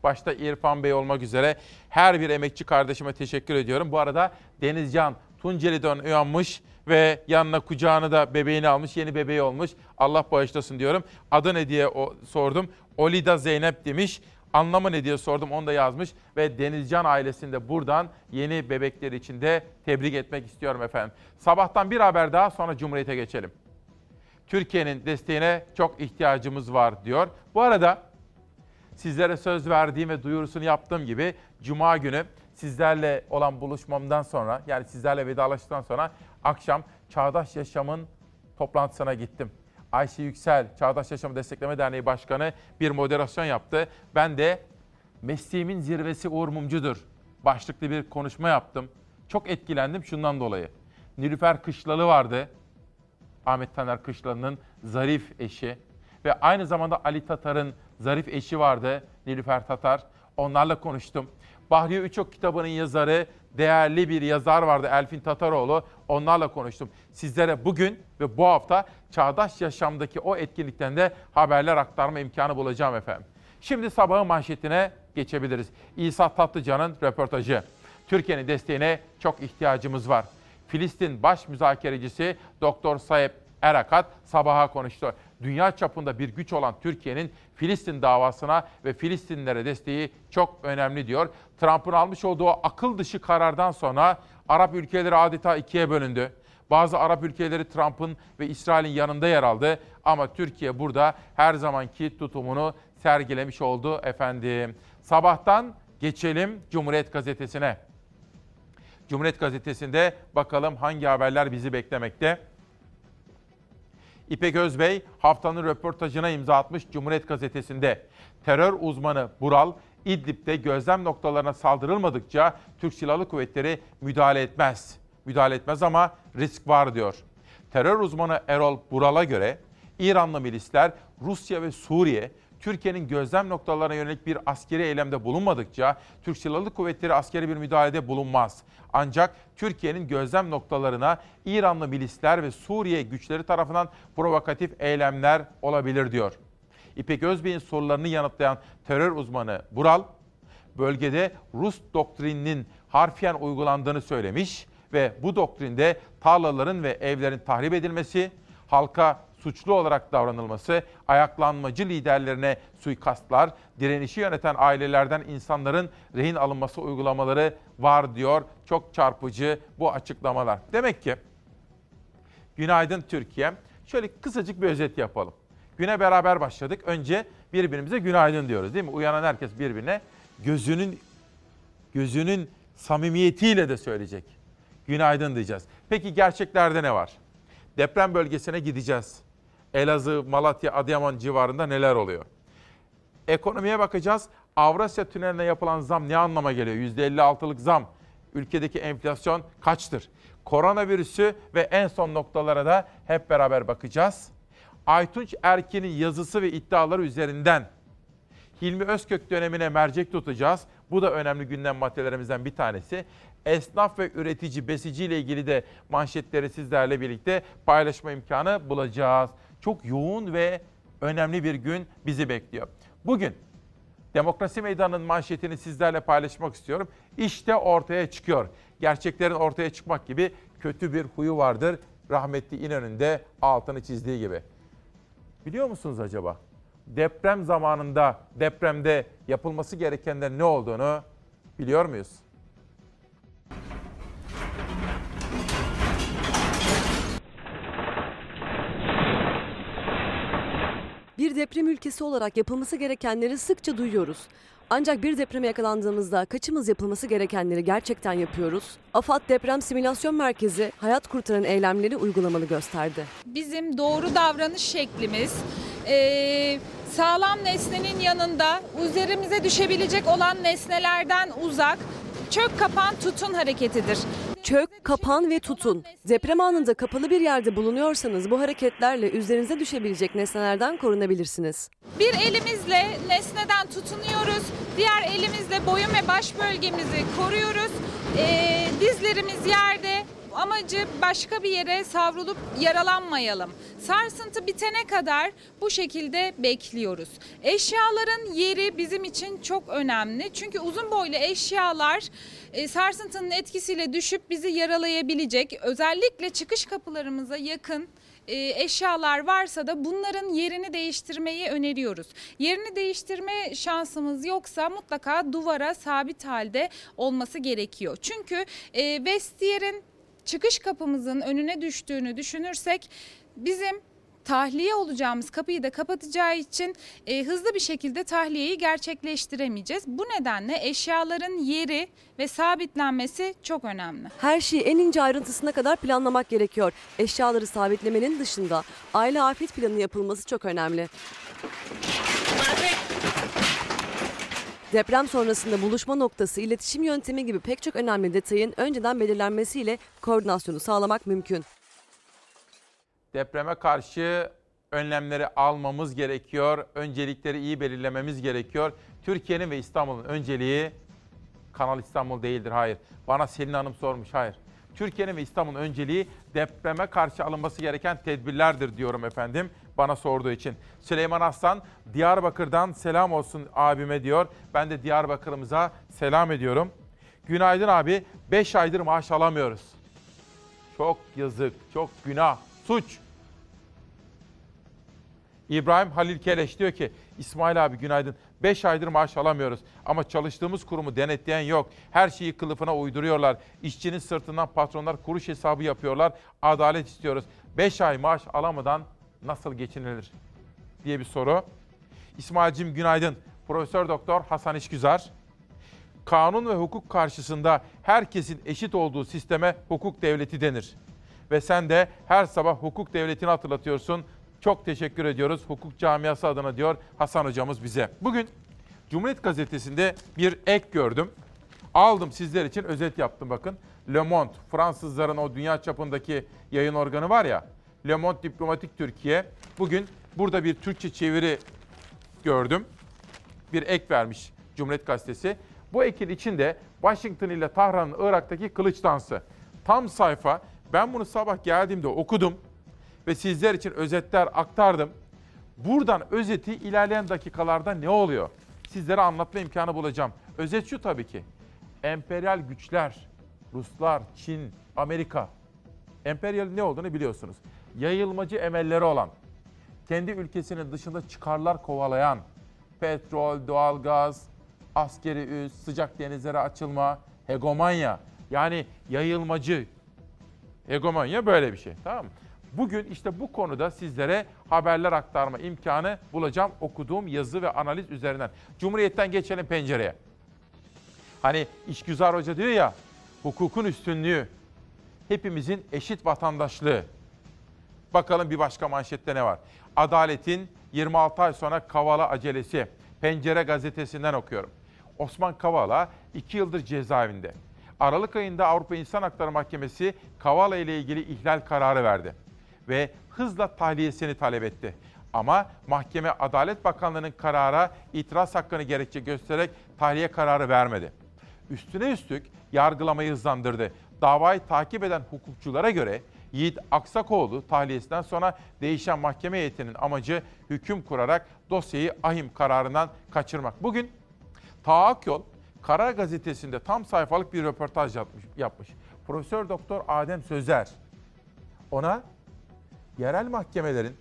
Speaker 1: Başta İrfan Bey olmak üzere her bir emekçi kardeşime teşekkür ediyorum. Bu arada Denizcan Tunceli'den uyanmış ve yanına kucağını da bebeğini almış, yeni bebeği olmuş. Allah bağışlasın diyorum. Adı ne diye o, sordum. Olida Zeynep demiş. Anlamı ne diye sordum onu da yazmış. Ve Denizcan ailesinde buradan yeni bebekleri için de tebrik etmek istiyorum efendim. Sabahtan bir haber daha sonra Cumhuriyet'e geçelim. Türkiye'nin desteğine çok ihtiyacımız var diyor. Bu arada sizlere söz verdiğim ve duyurusunu yaptığım gibi Cuma günü sizlerle olan buluşmamdan sonra yani sizlerle vedalaştıktan sonra akşam Çağdaş Yaşam'ın toplantısına gittim. Ayşe Yüksel, Çağdaş Yaşamı Destekleme Derneği Başkanı bir moderasyon yaptı. Ben de mesleğimin zirvesi Uğur Mumcudur başlıklı bir konuşma yaptım. Çok etkilendim şundan dolayı. Nilüfer Kışlalı vardı. Ahmet Taner Kışlalı'nın zarif eşi. Ve aynı zamanda Ali Tatar'ın zarif eşi vardı. Nilüfer Tatar. Onlarla konuştum. Bahriye Üçok kitabının yazarı, değerli bir yazar vardı Elfin Tataroğlu. Onlarla konuştum. Sizlere bugün ve bu hafta çağdaş yaşamdaki o etkinlikten de haberler aktarma imkanı bulacağım efendim. Şimdi sabahın manşetine geçebiliriz. İsa Tatlıcan'ın röportajı. Türkiye'nin desteğine çok ihtiyacımız var. Filistin baş müzakerecisi Doktor Sayep Erakat sabaha konuştu. Dünya çapında bir güç olan Türkiye'nin Filistin davasına ve Filistinlere desteği çok önemli diyor. Trump'ın almış olduğu akıl dışı karardan sonra Arap ülkeleri adeta ikiye bölündü. Bazı Arap ülkeleri Trump'ın ve İsrail'in yanında yer aldı ama Türkiye burada her zamanki tutumunu sergilemiş oldu efendim. Sabahtan geçelim Cumhuriyet Gazetesi'ne. Cumhuriyet Gazetesi'nde bakalım hangi haberler bizi beklemekte. İpek Özbey haftanın röportajına imza atmış Cumhuriyet Gazetesi'nde. Terör uzmanı Bural, İdlib'de gözlem noktalarına saldırılmadıkça Türk Silahlı Kuvvetleri müdahale etmez. Müdahale etmez ama risk var diyor. Terör uzmanı Erol Bural'a göre İranlı milisler Rusya ve Suriye Türkiye'nin gözlem noktalarına yönelik bir askeri eylemde bulunmadıkça Türk Silahlı Kuvvetleri askeri bir müdahalede bulunmaz. Ancak Türkiye'nin gözlem noktalarına İranlı milisler ve Suriye güçleri tarafından provokatif eylemler olabilir diyor. İpek Özbey'in sorularını yanıtlayan terör uzmanı Bural, bölgede Rus doktrininin harfiyen uygulandığını söylemiş ve bu doktrinde tarlaların ve evlerin tahrip edilmesi, halka suçlu olarak davranılması, ayaklanmacı liderlerine suikastlar, direnişi yöneten ailelerden insanların rehin alınması uygulamaları var diyor. Çok çarpıcı bu açıklamalar. Demek ki Günaydın Türkiye. Şöyle kısacık bir özet yapalım. Güne beraber başladık. Önce birbirimize günaydın diyoruz değil mi? Uyanan herkes birbirine gözünün gözünün samimiyetiyle de söyleyecek. Günaydın diyeceğiz. Peki gerçeklerde ne var? Deprem bölgesine gideceğiz. Elazığ, Malatya, Adıyaman civarında neler oluyor? Ekonomiye bakacağız. Avrasya Tüneli'ne yapılan zam ne anlama geliyor? %56'lık zam. Ülkedeki enflasyon kaçtır? Koronavirüsü ve en son noktalara da hep beraber bakacağız. Aytunç Erkin'in yazısı ve iddiaları üzerinden Hilmi Özkök dönemine mercek tutacağız. Bu da önemli gündem maddelerimizden bir tanesi. Esnaf ve üretici, besici ile ilgili de manşetleri sizlerle birlikte paylaşma imkanı bulacağız. Çok yoğun ve önemli bir gün bizi bekliyor. Bugün Demokrasi Meydanı'nın manşetini sizlerle paylaşmak istiyorum. İşte ortaya çıkıyor. Gerçeklerin ortaya çıkmak gibi kötü bir huyu vardır. Rahmetli İnönü'nün de altını çizdiği gibi. Biliyor musunuz acaba? Deprem zamanında, depremde yapılması gerekenlerin ne olduğunu biliyor muyuz?
Speaker 9: Bir deprem ülkesi olarak yapılması gerekenleri sıkça duyuyoruz. Ancak bir depreme yakalandığımızda kaçımız yapılması gerekenleri gerçekten yapıyoruz? AFAD Deprem Simülasyon Merkezi hayat kurtaran eylemleri uygulamalı gösterdi.
Speaker 10: Bizim doğru davranış şeklimiz eee, sağlam nesnenin yanında üzerimize düşebilecek olan nesnelerden uzak çök kapan tutun hareketidir.
Speaker 9: Çök, kapan ve tutun. Deprem anında kapalı bir yerde bulunuyorsanız bu hareketlerle üzerinize düşebilecek nesnelerden korunabilirsiniz.
Speaker 10: Bir elimizle nesneden tutunuyoruz, diğer elimizle boyun ve baş bölgemizi koruyoruz. Eee, dizlerimiz yerde, amacı başka bir yere savrulup yaralanmayalım. Sarsıntı bitene kadar bu şekilde bekliyoruz. Eşyaların yeri bizim için çok önemli. Çünkü uzun boylu eşyalar e, sarsıntının etkisiyle düşüp bizi yaralayabilecek. Özellikle çıkış kapılarımıza yakın e, eşyalar varsa da bunların yerini değiştirmeyi öneriyoruz. Yerini değiştirme şansımız yoksa mutlaka duvara sabit halde olması gerekiyor. Çünkü e, vestiyerin çıkış kapımızın önüne düştüğünü düşünürsek bizim tahliye olacağımız kapıyı da kapatacağı için e, hızlı bir şekilde tahliyeyi gerçekleştiremeyeceğiz. Bu nedenle eşyaların yeri ve sabitlenmesi çok önemli.
Speaker 9: Her şeyi en ince ayrıntısına kadar planlamak gerekiyor. Eşyaları sabitlemenin dışında aile afet planı yapılması çok önemli. Deprem sonrasında buluşma noktası, iletişim yöntemi gibi pek çok önemli detayın önceden belirlenmesiyle koordinasyonu sağlamak mümkün.
Speaker 1: Depreme karşı önlemleri almamız gerekiyor. Öncelikleri iyi belirlememiz gerekiyor. Türkiye'nin ve İstanbul'un önceliği Kanal İstanbul değildir. Hayır. Bana Selin Hanım sormuş. Hayır. Türkiye'nin ve İstanbul'un önceliği depreme karşı alınması gereken tedbirlerdir diyorum efendim. Bana sorduğu için. Süleyman Aslan Diyarbakır'dan selam olsun abime diyor. Ben de Diyarbakır'ımıza selam ediyorum. Günaydın abi. 5 aydır maaş alamıyoruz. Çok yazık, çok günah, suç. İbrahim Halil Keleş diyor ki İsmail abi günaydın. 5 aydır maaş alamıyoruz ama çalıştığımız kurumu denetleyen yok. Her şeyi kılıfına uyduruyorlar. İşçinin sırtından patronlar kuruş hesabı yapıyorlar. Adalet istiyoruz. 5 ay maaş alamadan nasıl geçinilir diye bir soru. İsmail'cim günaydın. Profesör Doktor Hasan İşgüzar. Kanun ve hukuk karşısında herkesin eşit olduğu sisteme hukuk devleti denir. Ve sen de her sabah hukuk devletini hatırlatıyorsun. Çok teşekkür ediyoruz hukuk camiası adına diyor Hasan hocamız bize. Bugün Cumhuriyet Gazetesi'nde bir ek gördüm. Aldım sizler için özet yaptım bakın. Le Monde, Fransızların o dünya çapındaki yayın organı var ya. Le Monde Diplomatik Türkiye. Bugün burada bir Türkçe çeviri gördüm. Bir ek vermiş Cumhuriyet Gazetesi. Bu ekin içinde Washington ile Tahran'ın Irak'taki kılıç dansı. Tam sayfa. Ben bunu sabah geldiğimde okudum ve sizler için özetler aktardım. Buradan özeti ilerleyen dakikalarda ne oluyor? sizlere anlatma imkanı bulacağım. Özet şu tabii ki. Emperyal güçler, Ruslar, Çin, Amerika. Emperyal ne olduğunu biliyorsunuz. Yayılmacı emelleri olan, kendi ülkesinin dışında çıkarlar kovalayan, petrol, doğalgaz, askeri üs, sıcak denizlere açılma, hegemonya. Yani yayılmacı, hegemonya böyle bir şey tamam mı? Bugün işte bu konuda sizlere haberler aktarma imkanı bulacağım okuduğum yazı ve analiz üzerinden. Cumhuriyet'ten geçelim pencereye. Hani İşgüzar Hoca diyor ya, hukukun üstünlüğü, hepimizin eşit vatandaşlığı. Bakalım bir başka manşette ne var? Adaletin 26 ay sonra Kavala acelesi. Pencere gazetesinden okuyorum. Osman Kavala 2 yıldır cezaevinde. Aralık ayında Avrupa İnsan Hakları Mahkemesi Kavala ile ilgili ihlal kararı verdi ve hızla tahliyesini talep etti. Ama mahkeme Adalet Bakanlığı'nın karara itiraz hakkını gerekçe göstererek tahliye kararı vermedi. Üstüne üstlük yargılamayı hızlandırdı. Davayı takip eden hukukçulara göre Yiğit Aksakoğlu tahliyesinden sonra değişen mahkeme heyetinin amacı hüküm kurarak dosyayı ahim kararından kaçırmak. Bugün Taha Akyol Karar Gazetesi'nde tam sayfalık bir röportaj yapmış. yapmış. Profesör Doktor Adem Sözer ona yerel mahkemelerin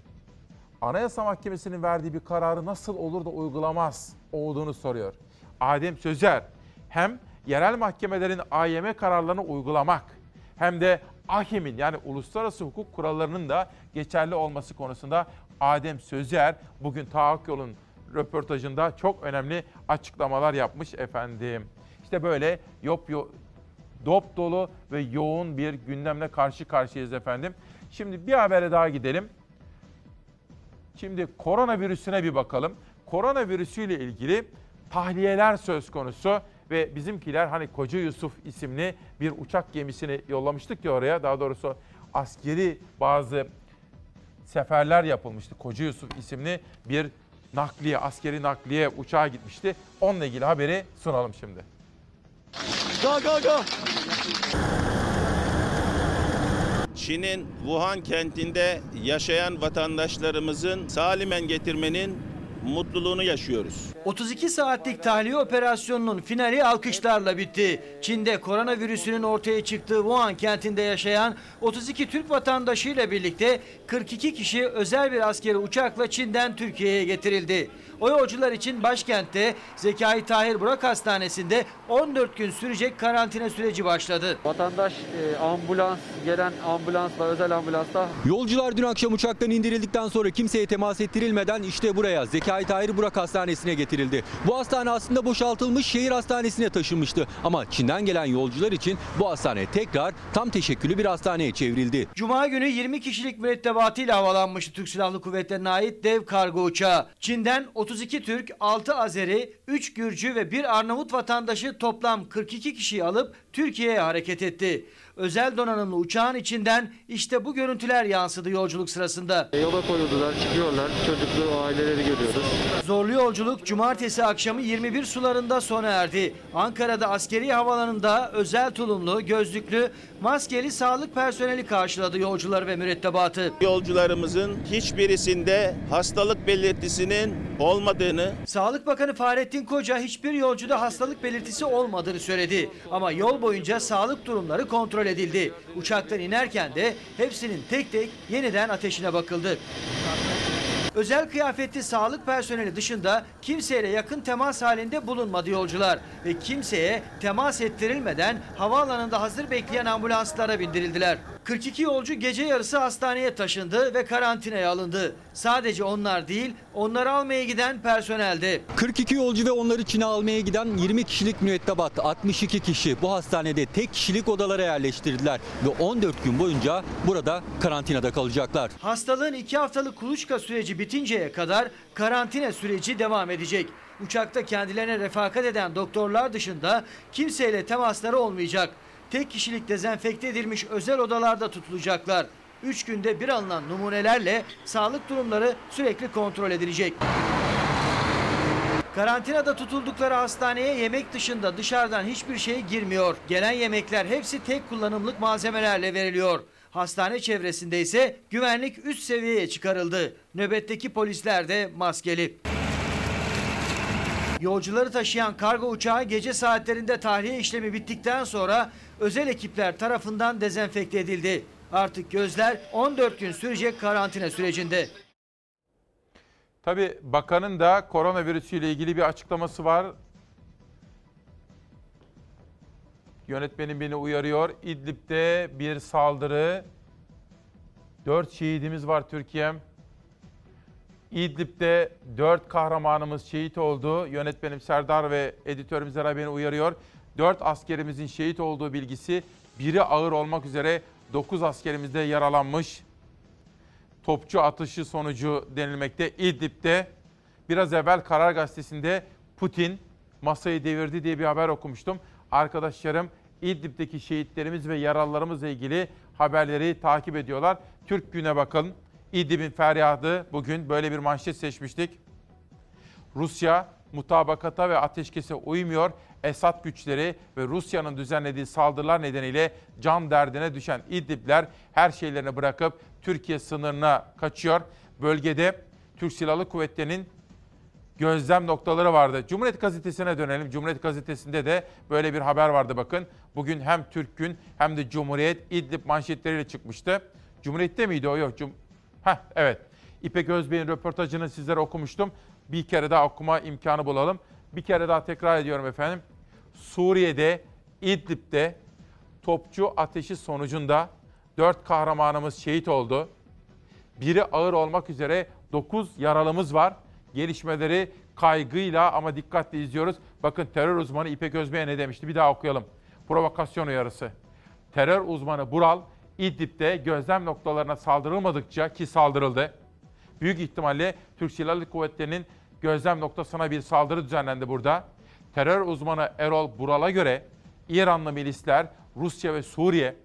Speaker 1: Anayasa Mahkemesi'nin verdiği bir kararı nasıl olur da uygulamaz olduğunu soruyor. Adem Sözer hem yerel mahkemelerin AYM kararlarını uygulamak hem de AHİM'in yani uluslararası hukuk kurallarının da geçerli olması konusunda Adem Sözer bugün Tahakkül'ün röportajında çok önemli açıklamalar yapmış efendim. İşte böyle yop yo, dop dolu ve yoğun bir gündemle karşı karşıyayız efendim. Şimdi bir habere daha gidelim. Şimdi koronavirüsüne bir bakalım. Koronavirüsüyle ilgili tahliyeler söz konusu ve bizimkiler hani Koca Yusuf isimli bir uçak gemisini yollamıştık ya oraya. Daha doğrusu askeri bazı seferler yapılmıştı. Koca Yusuf isimli bir nakliye, askeri nakliye uçağa gitmişti. Onunla ilgili haberi sunalım şimdi.
Speaker 11: Go go go. Çin'in Wuhan kentinde yaşayan vatandaşlarımızın salimen getirmenin mutluluğunu yaşıyoruz.
Speaker 12: 32 saatlik tahliye operasyonunun finali alkışlarla bitti. Çin'de koronavirüsünün ortaya çıktığı Wuhan kentinde yaşayan 32 Türk vatandaşıyla birlikte 42 kişi özel bir askeri uçakla Çin'den Türkiye'ye getirildi. O yolcular için başkentte Zekai Tahir Burak Hastanesi'nde 14 gün sürecek karantina süreci başladı.
Speaker 7: Vatandaş e, ambulans, gelen ambulansla, özel ambulansla
Speaker 13: Yolcular dün akşam uçaktan indirildikten sonra kimseye temas ettirilmeden işte buraya Zekai Tahir Burak Hastanesi'ne getirildi. Bu hastane aslında boşaltılmış şehir hastanesine taşınmıştı. Ama Çin'den gelen yolcular için bu hastane tekrar tam teşekküllü bir hastaneye çevrildi.
Speaker 12: Cuma günü 20 kişilik mürettebatıyla havalanmıştı Türk Silahlı Kuvvetleri'ne ait dev kargo uçağı. Çin'den 32 Türk, 6 Azeri, 3 Gürcü ve 1 Arnavut vatandaşı toplam 42 kişiyi alıp Türkiye'ye hareket etti. Özel donanımlı uçağın içinden işte bu görüntüler yansıdı yolculuk sırasında.
Speaker 7: yola koyuldular, çıkıyorlar. Çocuklu aileleri görüyoruz.
Speaker 12: Zorlu yolculuk cumartesi akşamı 21 sularında sona erdi. Ankara'da askeri havalanında özel tulumlu, gözlüklü, maskeli sağlık personeli karşıladı yolcuları ve mürettebatı.
Speaker 11: Yolcularımızın hiçbirisinde hastalık belirtisinin olmadığını
Speaker 12: Sağlık Bakanı Fahrettin Koca hiçbir yolcuda hastalık belirtisi olmadığını söyledi. Ama yol boyunca sağlık durumları kontrol edildi. Uçaktan inerken de hepsinin tek tek yeniden ateşine bakıldı. Özel kıyafetli sağlık personeli dışında kimseyle yakın temas halinde bulunmadı yolcular ve kimseye temas ettirilmeden havaalanında hazır bekleyen ambulanslara bindirildiler. 42 yolcu gece yarısı hastaneye taşındı ve karantinaya alındı. Sadece onlar değil, onları almaya giden personeldi.
Speaker 13: 42 yolcu ve onları Çin'e almaya giden 20 kişilik mürettebat 62 kişi bu hastanede tek kişilik odalara yerleştirdiler ve 14 gün boyunca burada karantinada kalacaklar.
Speaker 12: Hastalığın 2 haftalık kuluçka süreci bitinceye kadar karantina süreci devam edecek. Uçakta kendilerine refakat eden doktorlar dışında kimseyle temasları olmayacak. Tek kişilik dezenfekte edilmiş özel odalarda tutulacaklar. 3 günde bir alınan numunelerle sağlık durumları sürekli kontrol edilecek. Karantinada tutuldukları hastaneye yemek dışında dışarıdan hiçbir şey girmiyor. Gelen yemekler hepsi tek kullanımlık malzemelerle veriliyor. Hastane çevresinde ise güvenlik üst seviyeye çıkarıldı. Nöbetteki polisler de maskeli. Yolcuları taşıyan kargo uçağı gece saatlerinde tahliye işlemi bittikten sonra özel ekipler tarafından dezenfekte edildi. Artık gözler 14 gün sürecek karantina sürecinde.
Speaker 1: Tabii bakanın da koronavirüsüyle ilgili bir açıklaması var. Yönetmenim beni uyarıyor. İdlib'de bir saldırı. Dört şehidimiz var Türkiye'm. İdlib'de dört kahramanımız şehit oldu. Yönetmenim Serdar ve editörümüz Zara beni uyarıyor. Dört askerimizin şehit olduğu bilgisi biri ağır olmak üzere 9 askerimiz de yaralanmış. Topçu atışı sonucu denilmekte. İdlib'de biraz evvel Karar Gazetesi'nde Putin masayı devirdi diye bir haber okumuştum. Arkadaşlarım İdlib'deki şehitlerimiz ve yaralılarımızla ilgili haberleri takip ediyorlar. Türk Gün'e bakın. İdlib'in feryadı bugün böyle bir manşet seçmiştik. Rusya mutabakata ve ateşkese uymuyor. Esad güçleri ve Rusya'nın düzenlediği saldırılar nedeniyle can derdine düşen İdlibler her şeylerini bırakıp Türkiye sınırına kaçıyor. Bölgede Türk Silahlı Kuvvetleri'nin gözlem noktaları vardı. Cumhuriyet Gazetesi'ne dönelim. Cumhuriyet Gazetesi'nde de böyle bir haber vardı bakın. Bugün hem Türk Gün hem de Cumhuriyet İdlib manşetleriyle çıkmıştı. Cumhuriyet'te miydi o? Yok. Cum Heh, evet. İpek Özbey'in röportajını sizlere okumuştum. Bir kere daha okuma imkanı bulalım. Bir kere daha tekrar ediyorum efendim. Suriye'de, İdlib'de topçu ateşi sonucunda 4 kahramanımız şehit oldu. Biri ağır olmak üzere 9 yaralımız var. Gelişmeleri kaygıyla ama dikkatle izliyoruz. Bakın terör uzmanı İpek Özbey'e ne demişti? Bir daha okuyalım. Provokasyon uyarısı. Terör uzmanı Bural, İdlib'de gözlem noktalarına saldırılmadıkça ki saldırıldı. Büyük ihtimalle Türk Silahlı Kuvvetleri'nin gözlem noktasına bir saldırı düzenlendi burada. Terör uzmanı Erol Bural'a göre İranlı milisler, Rusya ve Suriye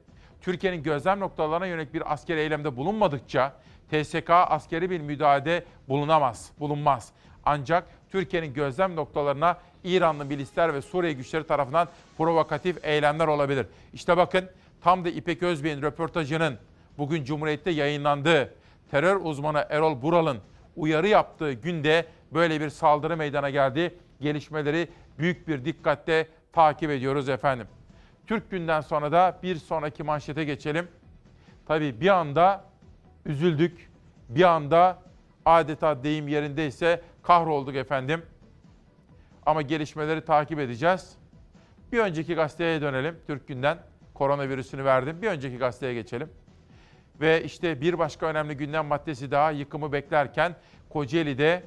Speaker 1: Türkiye'nin gözlem noktalarına yönelik bir askeri eylemde bulunmadıkça TSK askeri bir müdahalede bulunamaz, bulunmaz. Ancak Türkiye'nin gözlem noktalarına İranlı milisler ve Suriye güçleri tarafından provokatif eylemler olabilir. İşte bakın tam da İpek Özbey'in röportajının bugün Cumhuriyet'te yayınlandığı terör uzmanı Erol Bural'ın uyarı yaptığı günde böyle bir saldırı meydana geldi. Gelişmeleri büyük bir dikkatle takip ediyoruz efendim. Türk günden sonra da bir sonraki manşete geçelim. Tabii bir anda üzüldük. Bir anda adeta deyim yerindeyse kahrolduk efendim. Ama gelişmeleri takip edeceğiz. Bir önceki gazeteye dönelim Türk günden. Koronavirüsünü verdim. Bir önceki gazeteye geçelim. Ve işte bir başka önemli gündem maddesi daha yıkımı beklerken Kocaeli'de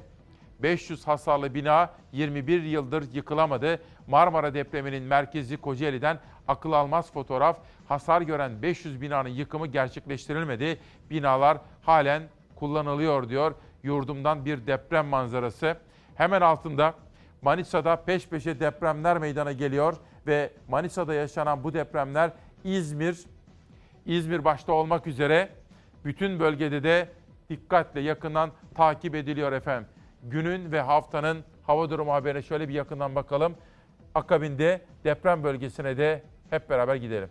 Speaker 1: 500 hasarlı bina 21 yıldır yıkılamadı. Marmara depreminin merkezi Kocaeli'den akıl almaz fotoğraf. Hasar gören 500 binanın yıkımı gerçekleştirilmedi. Binalar halen kullanılıyor diyor. Yurdumdan bir deprem manzarası. Hemen altında Manisa'da peş peşe depremler meydana geliyor ve Manisa'da yaşanan bu depremler İzmir, İzmir başta olmak üzere bütün bölgede de dikkatle yakından takip ediliyor efendim. Günün ve haftanın hava durumu haberine şöyle bir yakından bakalım. Akabinde deprem bölgesine de hep beraber gidelim.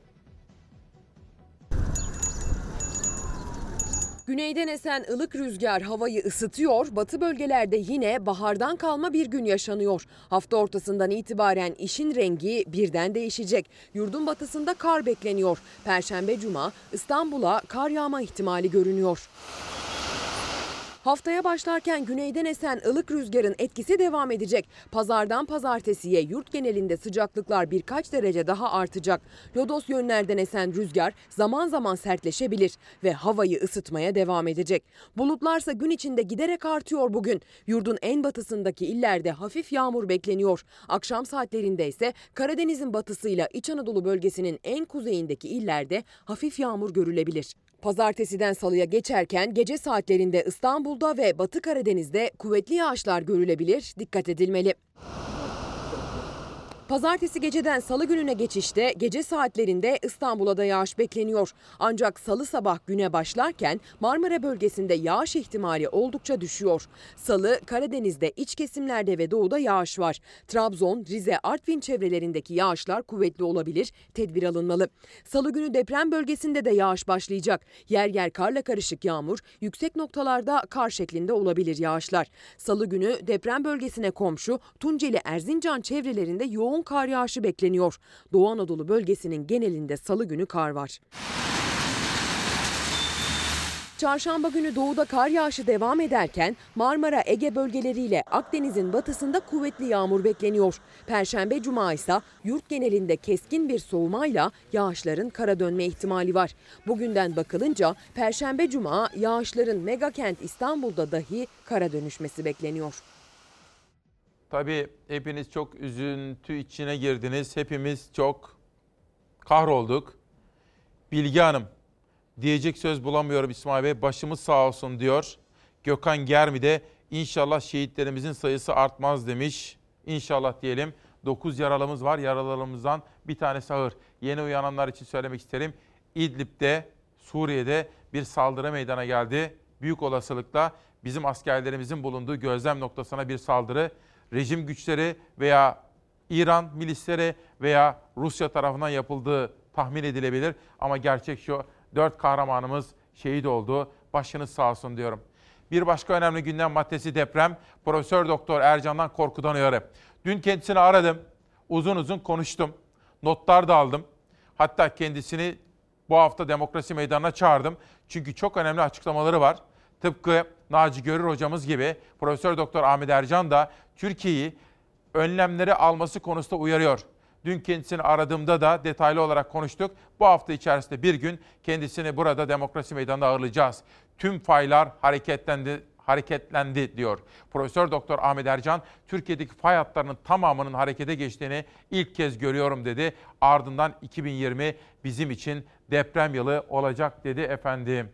Speaker 2: Güneyden esen ılık rüzgar havayı ısıtıyor, batı bölgelerde yine bahardan kalma bir gün yaşanıyor. Hafta ortasından itibaren işin rengi birden değişecek. Yurdun batısında kar bekleniyor. Perşembe cuma İstanbul'a kar yağma ihtimali görünüyor. Haftaya başlarken güneyden esen ılık rüzgarın etkisi devam edecek. Pazardan pazartesiye yurt genelinde sıcaklıklar birkaç derece daha artacak. Lodos yönlerden esen rüzgar zaman zaman sertleşebilir ve havayı ısıtmaya devam edecek. Bulutlarsa gün içinde giderek artıyor bugün. Yurdun en batısındaki illerde hafif yağmur bekleniyor. Akşam saatlerinde ise Karadeniz'in batısıyla İç Anadolu bölgesinin en kuzeyindeki illerde hafif yağmur görülebilir. Pazartesiden salıya geçerken gece saatlerinde İstanbul'da ve Batı Karadeniz'de kuvvetli yağışlar görülebilir, dikkat edilmeli. Pazartesi geceden salı gününe geçişte gece saatlerinde İstanbul'a da yağış bekleniyor. Ancak salı sabah güne başlarken Marmara bölgesinde yağış ihtimali oldukça düşüyor. Salı Karadeniz'de iç kesimlerde ve doğuda yağış var. Trabzon, Rize, Artvin çevrelerindeki yağışlar kuvvetli olabilir. Tedbir alınmalı. Salı günü deprem bölgesinde de yağış başlayacak. Yer yer karla karışık yağmur, yüksek noktalarda kar şeklinde olabilir yağışlar. Salı günü deprem bölgesine komşu Tunceli Erzincan çevrelerinde yoğun kar yağışı bekleniyor. Doğu Anadolu bölgesinin genelinde salı günü kar var. Çarşamba günü doğuda kar yağışı devam ederken Marmara, Ege bölgeleriyle Akdeniz'in batısında kuvvetli yağmur bekleniyor. Perşembe cuma ise yurt genelinde keskin bir soğumayla yağışların kara dönme ihtimali var. Bugünden bakılınca Perşembe cuma yağışların megakent İstanbul'da dahi kara dönüşmesi bekleniyor.
Speaker 1: Tabii hepiniz çok üzüntü içine girdiniz. Hepimiz çok kahrolduk. Bilge Hanım, diyecek söz bulamıyorum İsmail Bey. Başımız sağ olsun diyor. Gökhan Germi de inşallah şehitlerimizin sayısı artmaz demiş. İnşallah diyelim. 9 yaralımız var. Yaralarımızdan bir tanesi ağır. Yeni uyananlar için söylemek isterim. İdlib'de, Suriye'de bir saldırı meydana geldi. Büyük olasılıkla bizim askerlerimizin bulunduğu gözlem noktasına bir saldırı rejim güçleri veya İran milisleri veya Rusya tarafından yapıldığı tahmin edilebilir. Ama gerçek şu, dört kahramanımız şehit oldu. Başınız sağ olsun diyorum. Bir başka önemli gündem maddesi deprem. Profesör Doktor Ercan'dan korkudan uyarı. Dün kendisini aradım. Uzun uzun konuştum. Notlar da aldım. Hatta kendisini bu hafta demokrasi meydanına çağırdım. Çünkü çok önemli açıklamaları var. Tıpkı Naci Görür hocamız gibi Profesör Doktor Ahmet Ercan da Türkiye'yi önlemleri alması konusunda uyarıyor. Dün kendisini aradığımda da detaylı olarak konuştuk. Bu hafta içerisinde bir gün kendisini burada demokrasi meydanında ağırlayacağız. Tüm faylar hareketlendi hareketlendi diyor. Profesör Doktor Ahmet Ercan, Türkiye'deki fay hatlarının tamamının harekete geçtiğini ilk kez görüyorum dedi. Ardından 2020 bizim için deprem yılı olacak dedi efendim.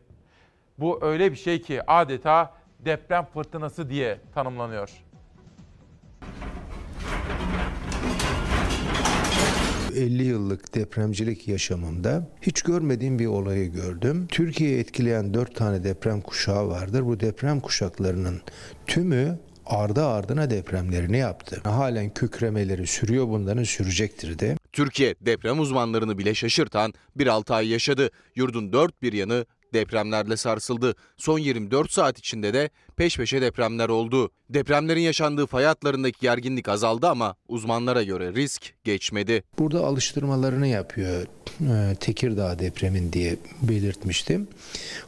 Speaker 1: Bu öyle bir şey ki adeta deprem fırtınası diye tanımlanıyor.
Speaker 14: ...50 yıllık depremcilik yaşamımda hiç görmediğim bir olayı gördüm. Türkiye'yi etkileyen 4 tane deprem kuşağı vardır. Bu deprem kuşaklarının tümü ardı ardına depremlerini yaptı. Halen kükremeleri sürüyor bunların sürecektir de.
Speaker 15: Türkiye deprem uzmanlarını bile şaşırtan bir 6 ay yaşadı. Yurdun dört bir yanı depremlerle sarsıldı. Son 24 saat içinde de peş peşe depremler oldu. Depremlerin yaşandığı fay hatlarındaki gerginlik azaldı ama uzmanlara göre risk geçmedi.
Speaker 14: Burada alıştırmalarını yapıyor Tekirdağ depremin diye belirtmiştim.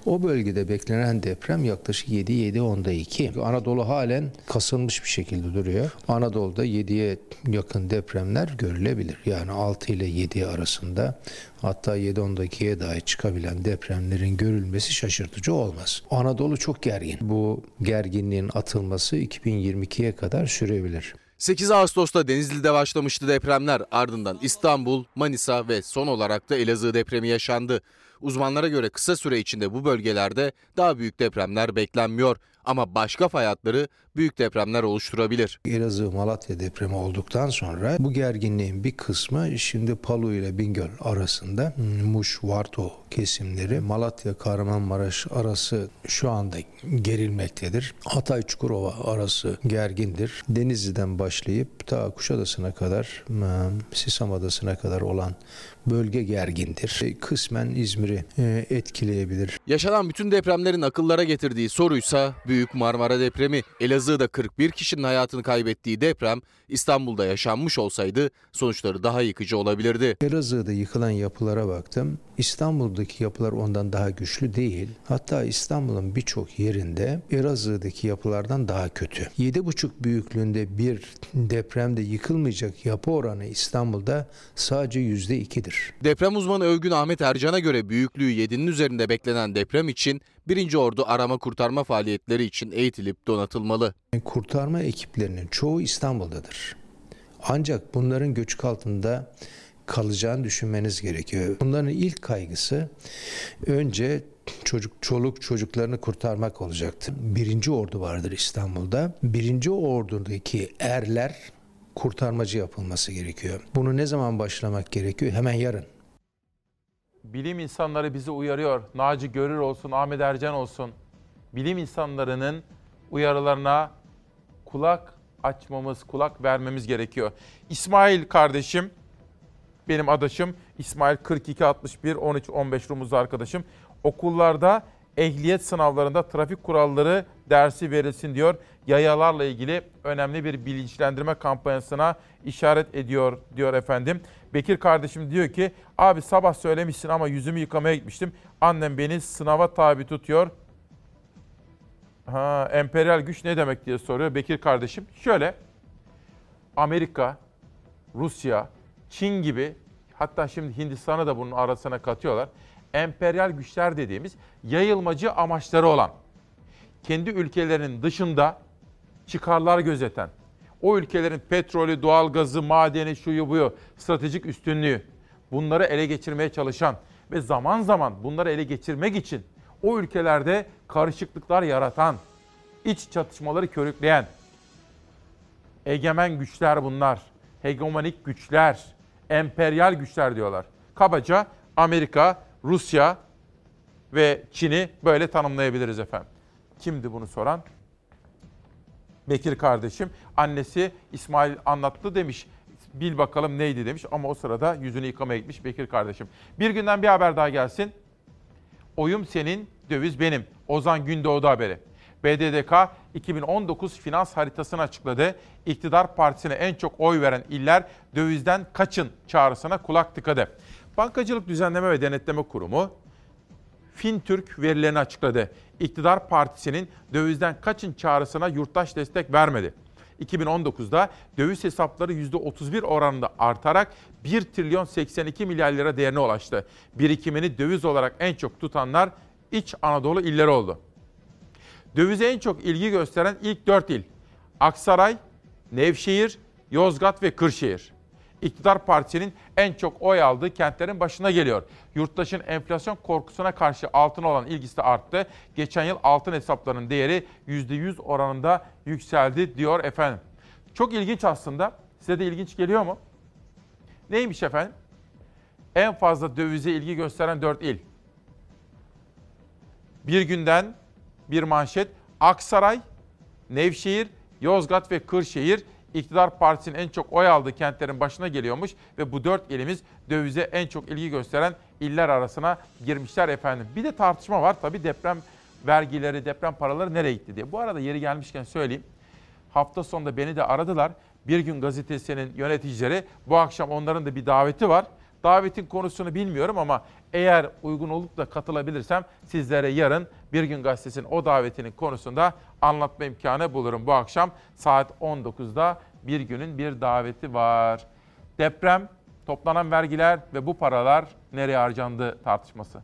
Speaker 14: O bölgede beklenen deprem yaklaşık 7-7 2. Anadolu halen kasılmış bir şekilde duruyor. Anadolu'da 7'ye yakın depremler görülebilir. Yani 6 ile 7 arasında hatta 7-10'dakiye dahi çıkabilen depremlerin görülmesi şaşırtıcı olmaz. Anadolu çok gergin. Bu gerginliğin atılması 2022'ye kadar sürebilir.
Speaker 15: 8 Ağustos'ta Denizli'de başlamıştı depremler. Ardından İstanbul, Manisa ve son olarak da Elazığ depremi yaşandı. Uzmanlara göre kısa süre içinde bu bölgelerde daha büyük depremler beklenmiyor. Ama başka fay hatları büyük depremler oluşturabilir.
Speaker 14: Elazığ Malatya depremi olduktan sonra bu gerginliğin bir kısmı şimdi Palu ile Bingöl arasında Muş Varto kesimleri Malatya Kahramanmaraş arası şu anda gerilmektedir. Hatay Çukurova arası gergindir. Denizli'den başlayıp ta Kuşadası'na kadar Sisam Adası'na kadar olan bölge gergindir. Kısmen İzmir'i e, etkileyebilir.
Speaker 15: Yaşanan bütün depremlerin akıllara getirdiği soruysa Büyük Marmara depremi. Elazığ'da 41 kişinin hayatını kaybettiği deprem İstanbul'da yaşanmış olsaydı sonuçları daha yıkıcı olabilirdi.
Speaker 14: Elazığ'da yıkılan yapılara baktım. İstanbul'daki yapılar ondan daha güçlü değil. Hatta İstanbul'un birçok yerinde Elazığ'daki yapılardan daha kötü. 7,5 büyüklüğünde bir depremde yıkılmayacak yapı oranı İstanbul'da sadece %2'dir.
Speaker 15: Deprem uzmanı Övgün Ahmet Ercan'a göre büyüklüğü 7'nin üzerinde beklenen deprem için 1. Ordu arama kurtarma faaliyetleri için eğitilip donatılmalı.
Speaker 14: Kurtarma ekiplerinin çoğu İstanbul'dadır. Ancak bunların göçük altında kalacağını düşünmeniz gerekiyor. Bunların ilk kaygısı önce çocuk çoluk çocuklarını kurtarmak olacaktı. Birinci ordu vardır İstanbul'da. Birinci ordudaki erler kurtarmacı yapılması gerekiyor. Bunu ne zaman başlamak gerekiyor? Hemen yarın.
Speaker 1: Bilim insanları bizi uyarıyor. Naci Görür olsun, Ahmet Ercan olsun. Bilim insanlarının uyarılarına kulak açmamız, kulak vermemiz gerekiyor. İsmail kardeşim, benim adaşım İsmail 4261 13 15 Rumuzlu arkadaşım. Okullarda ehliyet sınavlarında trafik kuralları dersi verilsin diyor. Yayalarla ilgili önemli bir bilinçlendirme kampanyasına işaret ediyor diyor efendim. Bekir kardeşim diyor ki abi sabah söylemişsin ama yüzümü yıkamaya gitmiştim. Annem beni sınava tabi tutuyor. Ha, emperyal güç ne demek diye soruyor Bekir kardeşim. Şöyle Amerika, Rusya, Çin gibi hatta şimdi Hindistan'ı da bunun arasına katıyorlar. Emperyal güçler dediğimiz yayılmacı amaçları olan, kendi ülkelerinin dışında çıkarlar gözeten, o ülkelerin petrolü, doğalgazı, madeni, şuyu buyu, stratejik üstünlüğü bunları ele geçirmeye çalışan ve zaman zaman bunları ele geçirmek için o ülkelerde karışıklıklar yaratan, iç çatışmaları körükleyen egemen güçler bunlar. Hegemonik güçler, emperyal güçler diyorlar. Kabaca Amerika, Rusya ve Çin'i böyle tanımlayabiliriz efendim. Kimdi bunu soran? Bekir kardeşim. Annesi İsmail anlattı demiş. Bil bakalım neydi demiş ama o sırada yüzünü yıkamaya gitmiş Bekir kardeşim. Bir günden bir haber daha gelsin. Oyum senin, döviz benim. Ozan Gündoğdu haberi. BDDK 2019 finans haritasını açıkladı. İktidar partisine en çok oy veren iller dövizden kaçın çağrısına kulak tıkadı. Bankacılık Düzenleme ve Denetleme Kurumu Fintürk verilerini açıkladı. İktidar partisinin dövizden kaçın çağrısına yurttaş destek vermedi. 2019'da döviz hesapları %31 oranında artarak 1 trilyon 82 milyar lira değerine ulaştı. Birikimini döviz olarak en çok tutanlar İç Anadolu illeri oldu. Dövize en çok ilgi gösteren ilk 4 il. Aksaray, Nevşehir, Yozgat ve Kırşehir. İktidar Partisi'nin en çok oy aldığı kentlerin başına geliyor. Yurttaşın enflasyon korkusuna karşı altın olan ilgisi de arttı. Geçen yıl altın hesaplarının değeri %100 oranında yükseldi diyor efendim. Çok ilginç aslında. Size de ilginç geliyor mu? Neymiş efendim? En fazla dövize ilgi gösteren 4 il. Bir günden bir manşet. Aksaray, Nevşehir, Yozgat ve Kırşehir iktidar partisinin en çok oy aldığı kentlerin başına geliyormuş ve bu dört ilimiz dövize en çok ilgi gösteren iller arasına girmişler efendim. Bir de tartışma var tabii deprem vergileri, deprem paraları nereye gitti diye. Bu arada yeri gelmişken söyleyeyim. Hafta sonunda beni de aradılar. Bir gün gazetesinin yöneticileri bu akşam onların da bir daveti var. Davetin konusunu bilmiyorum ama eğer uygun olup da katılabilirsem sizlere yarın Bir Gün Gazetesi'nin o davetinin konusunda anlatma imkanı bulurum. Bu akşam saat 19'da Bir Gün'ün bir daveti var. Deprem, toplanan vergiler ve bu paralar nereye harcandı tartışması.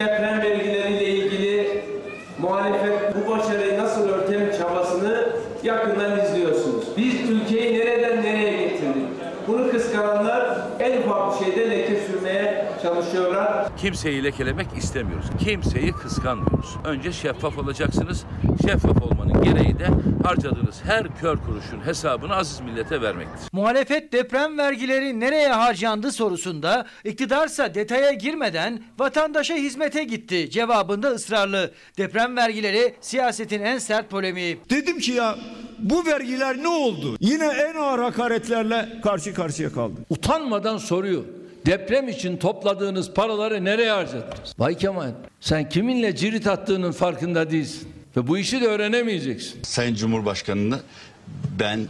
Speaker 16: Deprem vergileriyle ilgili muhalefet bu başarıyı nasıl örtelim çabasını yakından izliyorsunuz. Biz ülkeyi nereden nereye getirdik? Bunu kıskananlar en ufak bir şeyde leke sürmeye çalışıyorlar.
Speaker 17: Kimseyi lekelemek istemiyoruz. Kimseyi kıskanmıyoruz. Önce şeffaf olacaksınız. Şeffaf olmanın gereği de harcadığınız her kör kuruşun hesabını aziz millete vermektir.
Speaker 12: Muhalefet deprem vergileri nereye harcandı sorusunda iktidarsa detaya girmeden vatandaşa hizmete gitti cevabında ısrarlı. Deprem vergileri siyasetin en sert polemiği.
Speaker 18: Dedim ki ya bu vergiler ne oldu? Yine en ağır hakaretlerle karşı karşıya kaldım.
Speaker 5: Utanmadan soruyor. Deprem için topladığınız paraları nereye harcadınız? Vay Kemal sen kiminle cirit attığının farkında değilsin. Ve bu işi de öğrenemeyeceksin.
Speaker 19: Sayın Cumhurbaşkanı'nı ben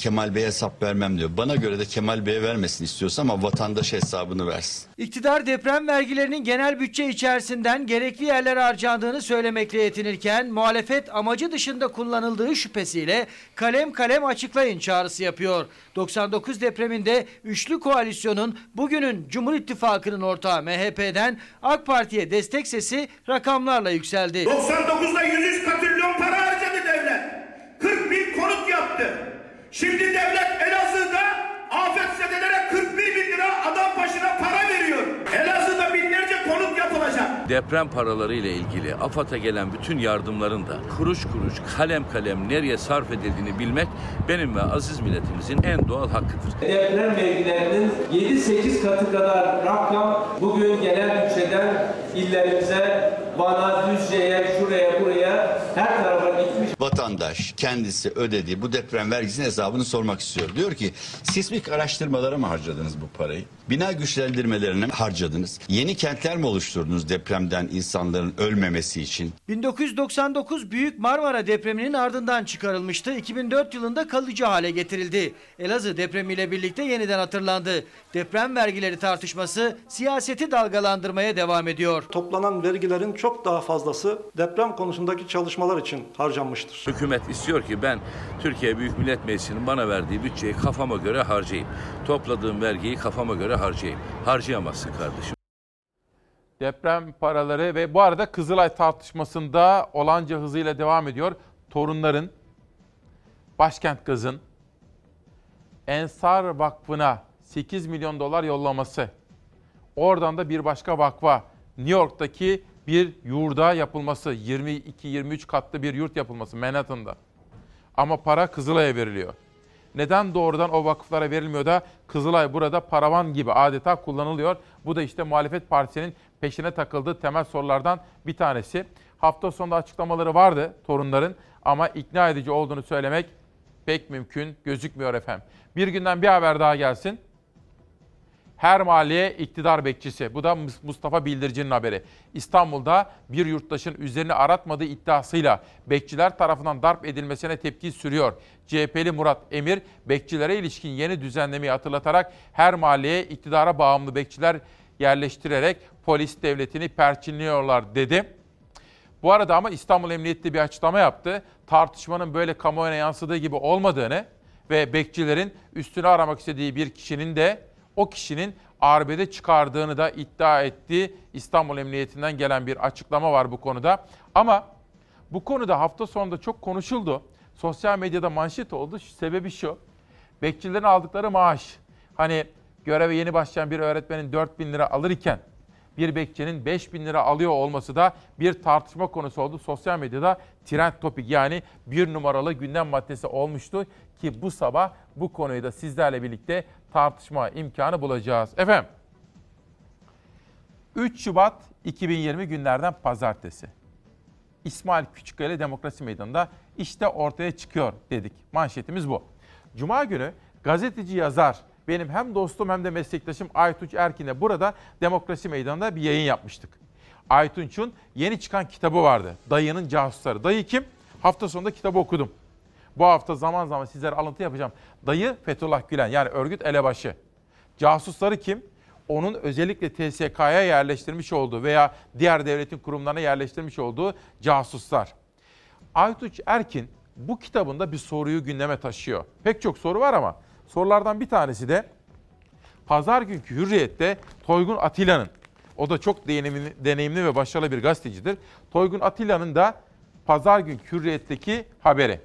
Speaker 19: Kemal Bey'e hesap vermem diyor. Bana göre de Kemal Bey'e vermesin istiyorsa ama vatandaş hesabını versin.
Speaker 12: İktidar deprem vergilerinin genel bütçe içerisinden gerekli yerlere harcandığını söylemekle yetinirken muhalefet amacı dışında kullanıldığı şüphesiyle kalem kalem açıklayın çağrısı yapıyor. 99 depreminde üçlü koalisyonun bugünün Cumhur İttifakı'nın ortağı MHP'den AK Parti'ye destek sesi rakamlarla yükseldi.
Speaker 20: 99'da 103 katrilyon para harcadı devlet. 40 bin konut yaptı. Şimdi devlet Elazığ'da afetzedelere 41 bin lira adam başına para veriyor. Elazığ'da binlerce konut yapılacak.
Speaker 17: deprem paraları ile ilgili AFAD'a gelen bütün yardımların da kuruş kuruş kalem kalem nereye sarf edildiğini bilmek benim ve aziz milletimizin en doğal hakkıdır.
Speaker 16: Deprem vergilerinin 7-8 katı kadar rakam bugün genel bütçeden illerimize, Van'a, Düzce'ye, şuraya, buraya her tarafa gitmiş.
Speaker 19: Vatandaş kendisi ödediği bu deprem vergisinin hesabını sormak istiyor. Diyor ki sismik araştırmalara mı harcadınız bu parayı? Bina güçlendirmelerine mi harcadınız? Yeni kentler mi oluşturdunuz depremden insanların ölmemesi için?
Speaker 12: 1999 Büyük Marmara depreminin ardından çıkarılmıştı. 2004 yılında kalıcı hale getirildi. Elazığ depremiyle birlikte yeniden hatırlandı. Deprem vergileri tartışması siyaseti dalgalandırmaya devam ediyor.
Speaker 21: Toplanan vergilerin çok daha fazlası deprem konusundaki çalışmalar için harcanmıştır.
Speaker 17: Hükümet istiyor ki ben Türkiye Büyük Millet Meclisi'nin bana verdiği bütçeyi kafama göre harcayayım. Topladığım vergiyi kafama göre harcayayım. Harcayamazsın kardeşim.
Speaker 1: Deprem paraları ve bu arada Kızılay tartışmasında olanca hızıyla devam ediyor. Torunların, Başkent Gaz'ın Ensar Vakfı'na 8 milyon dolar yollaması. Oradan da bir başka vakfa New York'taki bir yurda yapılması. 22-23 katlı bir yurt yapılması Manhattan'da. Ama para Kızılay'a veriliyor. Neden doğrudan o vakıflara verilmiyor da Kızılay burada paravan gibi adeta kullanılıyor? Bu da işte muhalefet partisinin peşine takıldığı temel sorulardan bir tanesi. Hafta sonunda açıklamaları vardı torunların ama ikna edici olduğunu söylemek pek mümkün gözükmüyor efendim. Bir günden bir haber daha gelsin. Her mahalleye iktidar bekçisi. Bu da Mustafa Bildirici'nin haberi. İstanbul'da bir yurttaşın üzerini aratmadığı iddiasıyla bekçiler tarafından darp edilmesine tepki sürüyor. CHP'li Murat Emir, bekçilere ilişkin yeni düzenlemeyi hatırlatarak her mahalleye iktidara bağımlı bekçiler yerleştirerek polis devletini perçinliyorlar dedi. Bu arada ama İstanbul Emniyeti bir açıklama yaptı. Tartışmanın böyle kamuoyuna yansıdığı gibi olmadığını ve bekçilerin üstünü aramak istediği bir kişinin de o kişinin arbede çıkardığını da iddia etti. İstanbul Emniyetinden gelen bir açıklama var bu konuda. Ama bu konuda hafta sonunda çok konuşuldu. Sosyal medyada manşet oldu. Sebebi şu. Bekçilerin aldıkları maaş. Hani göreve yeni başlayan bir öğretmenin 4 bin lira alır iken bir bekçinin 5 bin lira alıyor olması da bir tartışma konusu oldu. Sosyal medyada trend topik yani bir numaralı gündem maddesi olmuştu ki bu sabah bu konuyu da sizlerle birlikte tartışma imkanı bulacağız. Efendim 3 Şubat 2020 günlerden pazartesi. İsmail Küçükkaya Demokrasi Meydanı'nda işte ortaya çıkıyor dedik. Manşetimiz bu. Cuma günü gazeteci yazar benim hem dostum hem de meslektaşım Aytunç Erkin'le burada Demokrasi Meydanı'nda bir yayın yapmıştık. Aytunç'un yeni çıkan kitabı vardı. Dayı'nın Casusları. Dayı kim? Hafta sonunda kitabı okudum. Bu hafta zaman zaman sizlere alıntı yapacağım. Dayı Fethullah Gülen yani örgüt elebaşı. Casusları kim? Onun özellikle TSK'ya yerleştirmiş olduğu veya diğer devletin kurumlarına yerleştirmiş olduğu casuslar. Aytunç Erkin bu kitabında bir soruyu gündeme taşıyor. Pek çok soru var ama sorulardan bir tanesi de pazar günkü Hürriyet'te Toygun Atilla'nın, o da çok deneyimli, deneyimli ve başarılı bir gazetecidir. Toygun Atilla'nın da pazar günkü Hürriyet'teki haberi.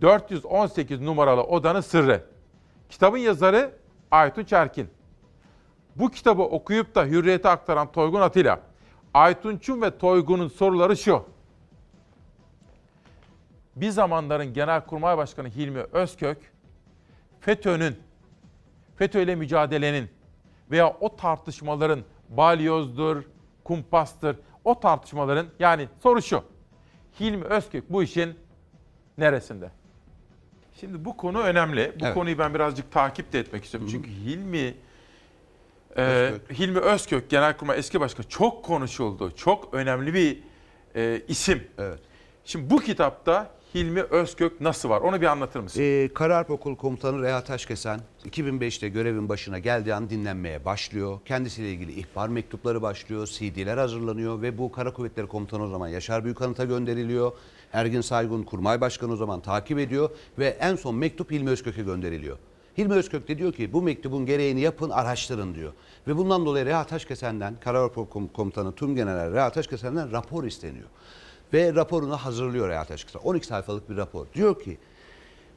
Speaker 1: 418 numaralı odanın sırrı. Kitabın yazarı Aytun Çerkin. Bu kitabı okuyup da Hürriyet'e aktaran Toygun Atilla. Aytunç'un ve Toygun'un soruları şu. Bir zamanların Genelkurmay Başkanı Hilmi Özkök, FETÖ'nün, FETÖ ile mücadelenin veya o tartışmaların balyozdur, kumpastır, o tartışmaların yani soru şu. Hilmi Özkök bu işin neresinde? Şimdi bu konu önemli. Bu evet. konuyu ben birazcık takip de etmek istiyorum. Hı-hı. Çünkü Hilmi e, Hilmi Özkök Genelkurmay eski başkan çok konuşuldu. Çok önemli bir e, isim. Evet. Şimdi bu kitapta Hilmi Özkök nasıl var? Onu bir anlatır mısın?
Speaker 22: Ee, Kararp Okul Komutanı Reha Taşkesen 2005'te görevin başına geldiği an dinlenmeye başlıyor. Kendisiyle ilgili ihbar mektupları başlıyor, CD'ler hazırlanıyor ve bu Kara Kuvvetleri Komutanı o zaman Yaşar Büyükanıt'a gönderiliyor. Ergin Saygun Kurmay Başkanı o zaman takip ediyor ve en son mektup Hilmi Özkök'e gönderiliyor. Hilmi Özkök de diyor ki bu mektubun gereğini yapın araştırın diyor. Ve bundan dolayı Reha Taşkesen'den Kararp Komutanı Tüm General Reha Taşkesen'den rapor isteniyor. Ve raporunu hazırlıyor Reha Taşkesen. 12 sayfalık bir rapor. Diyor ki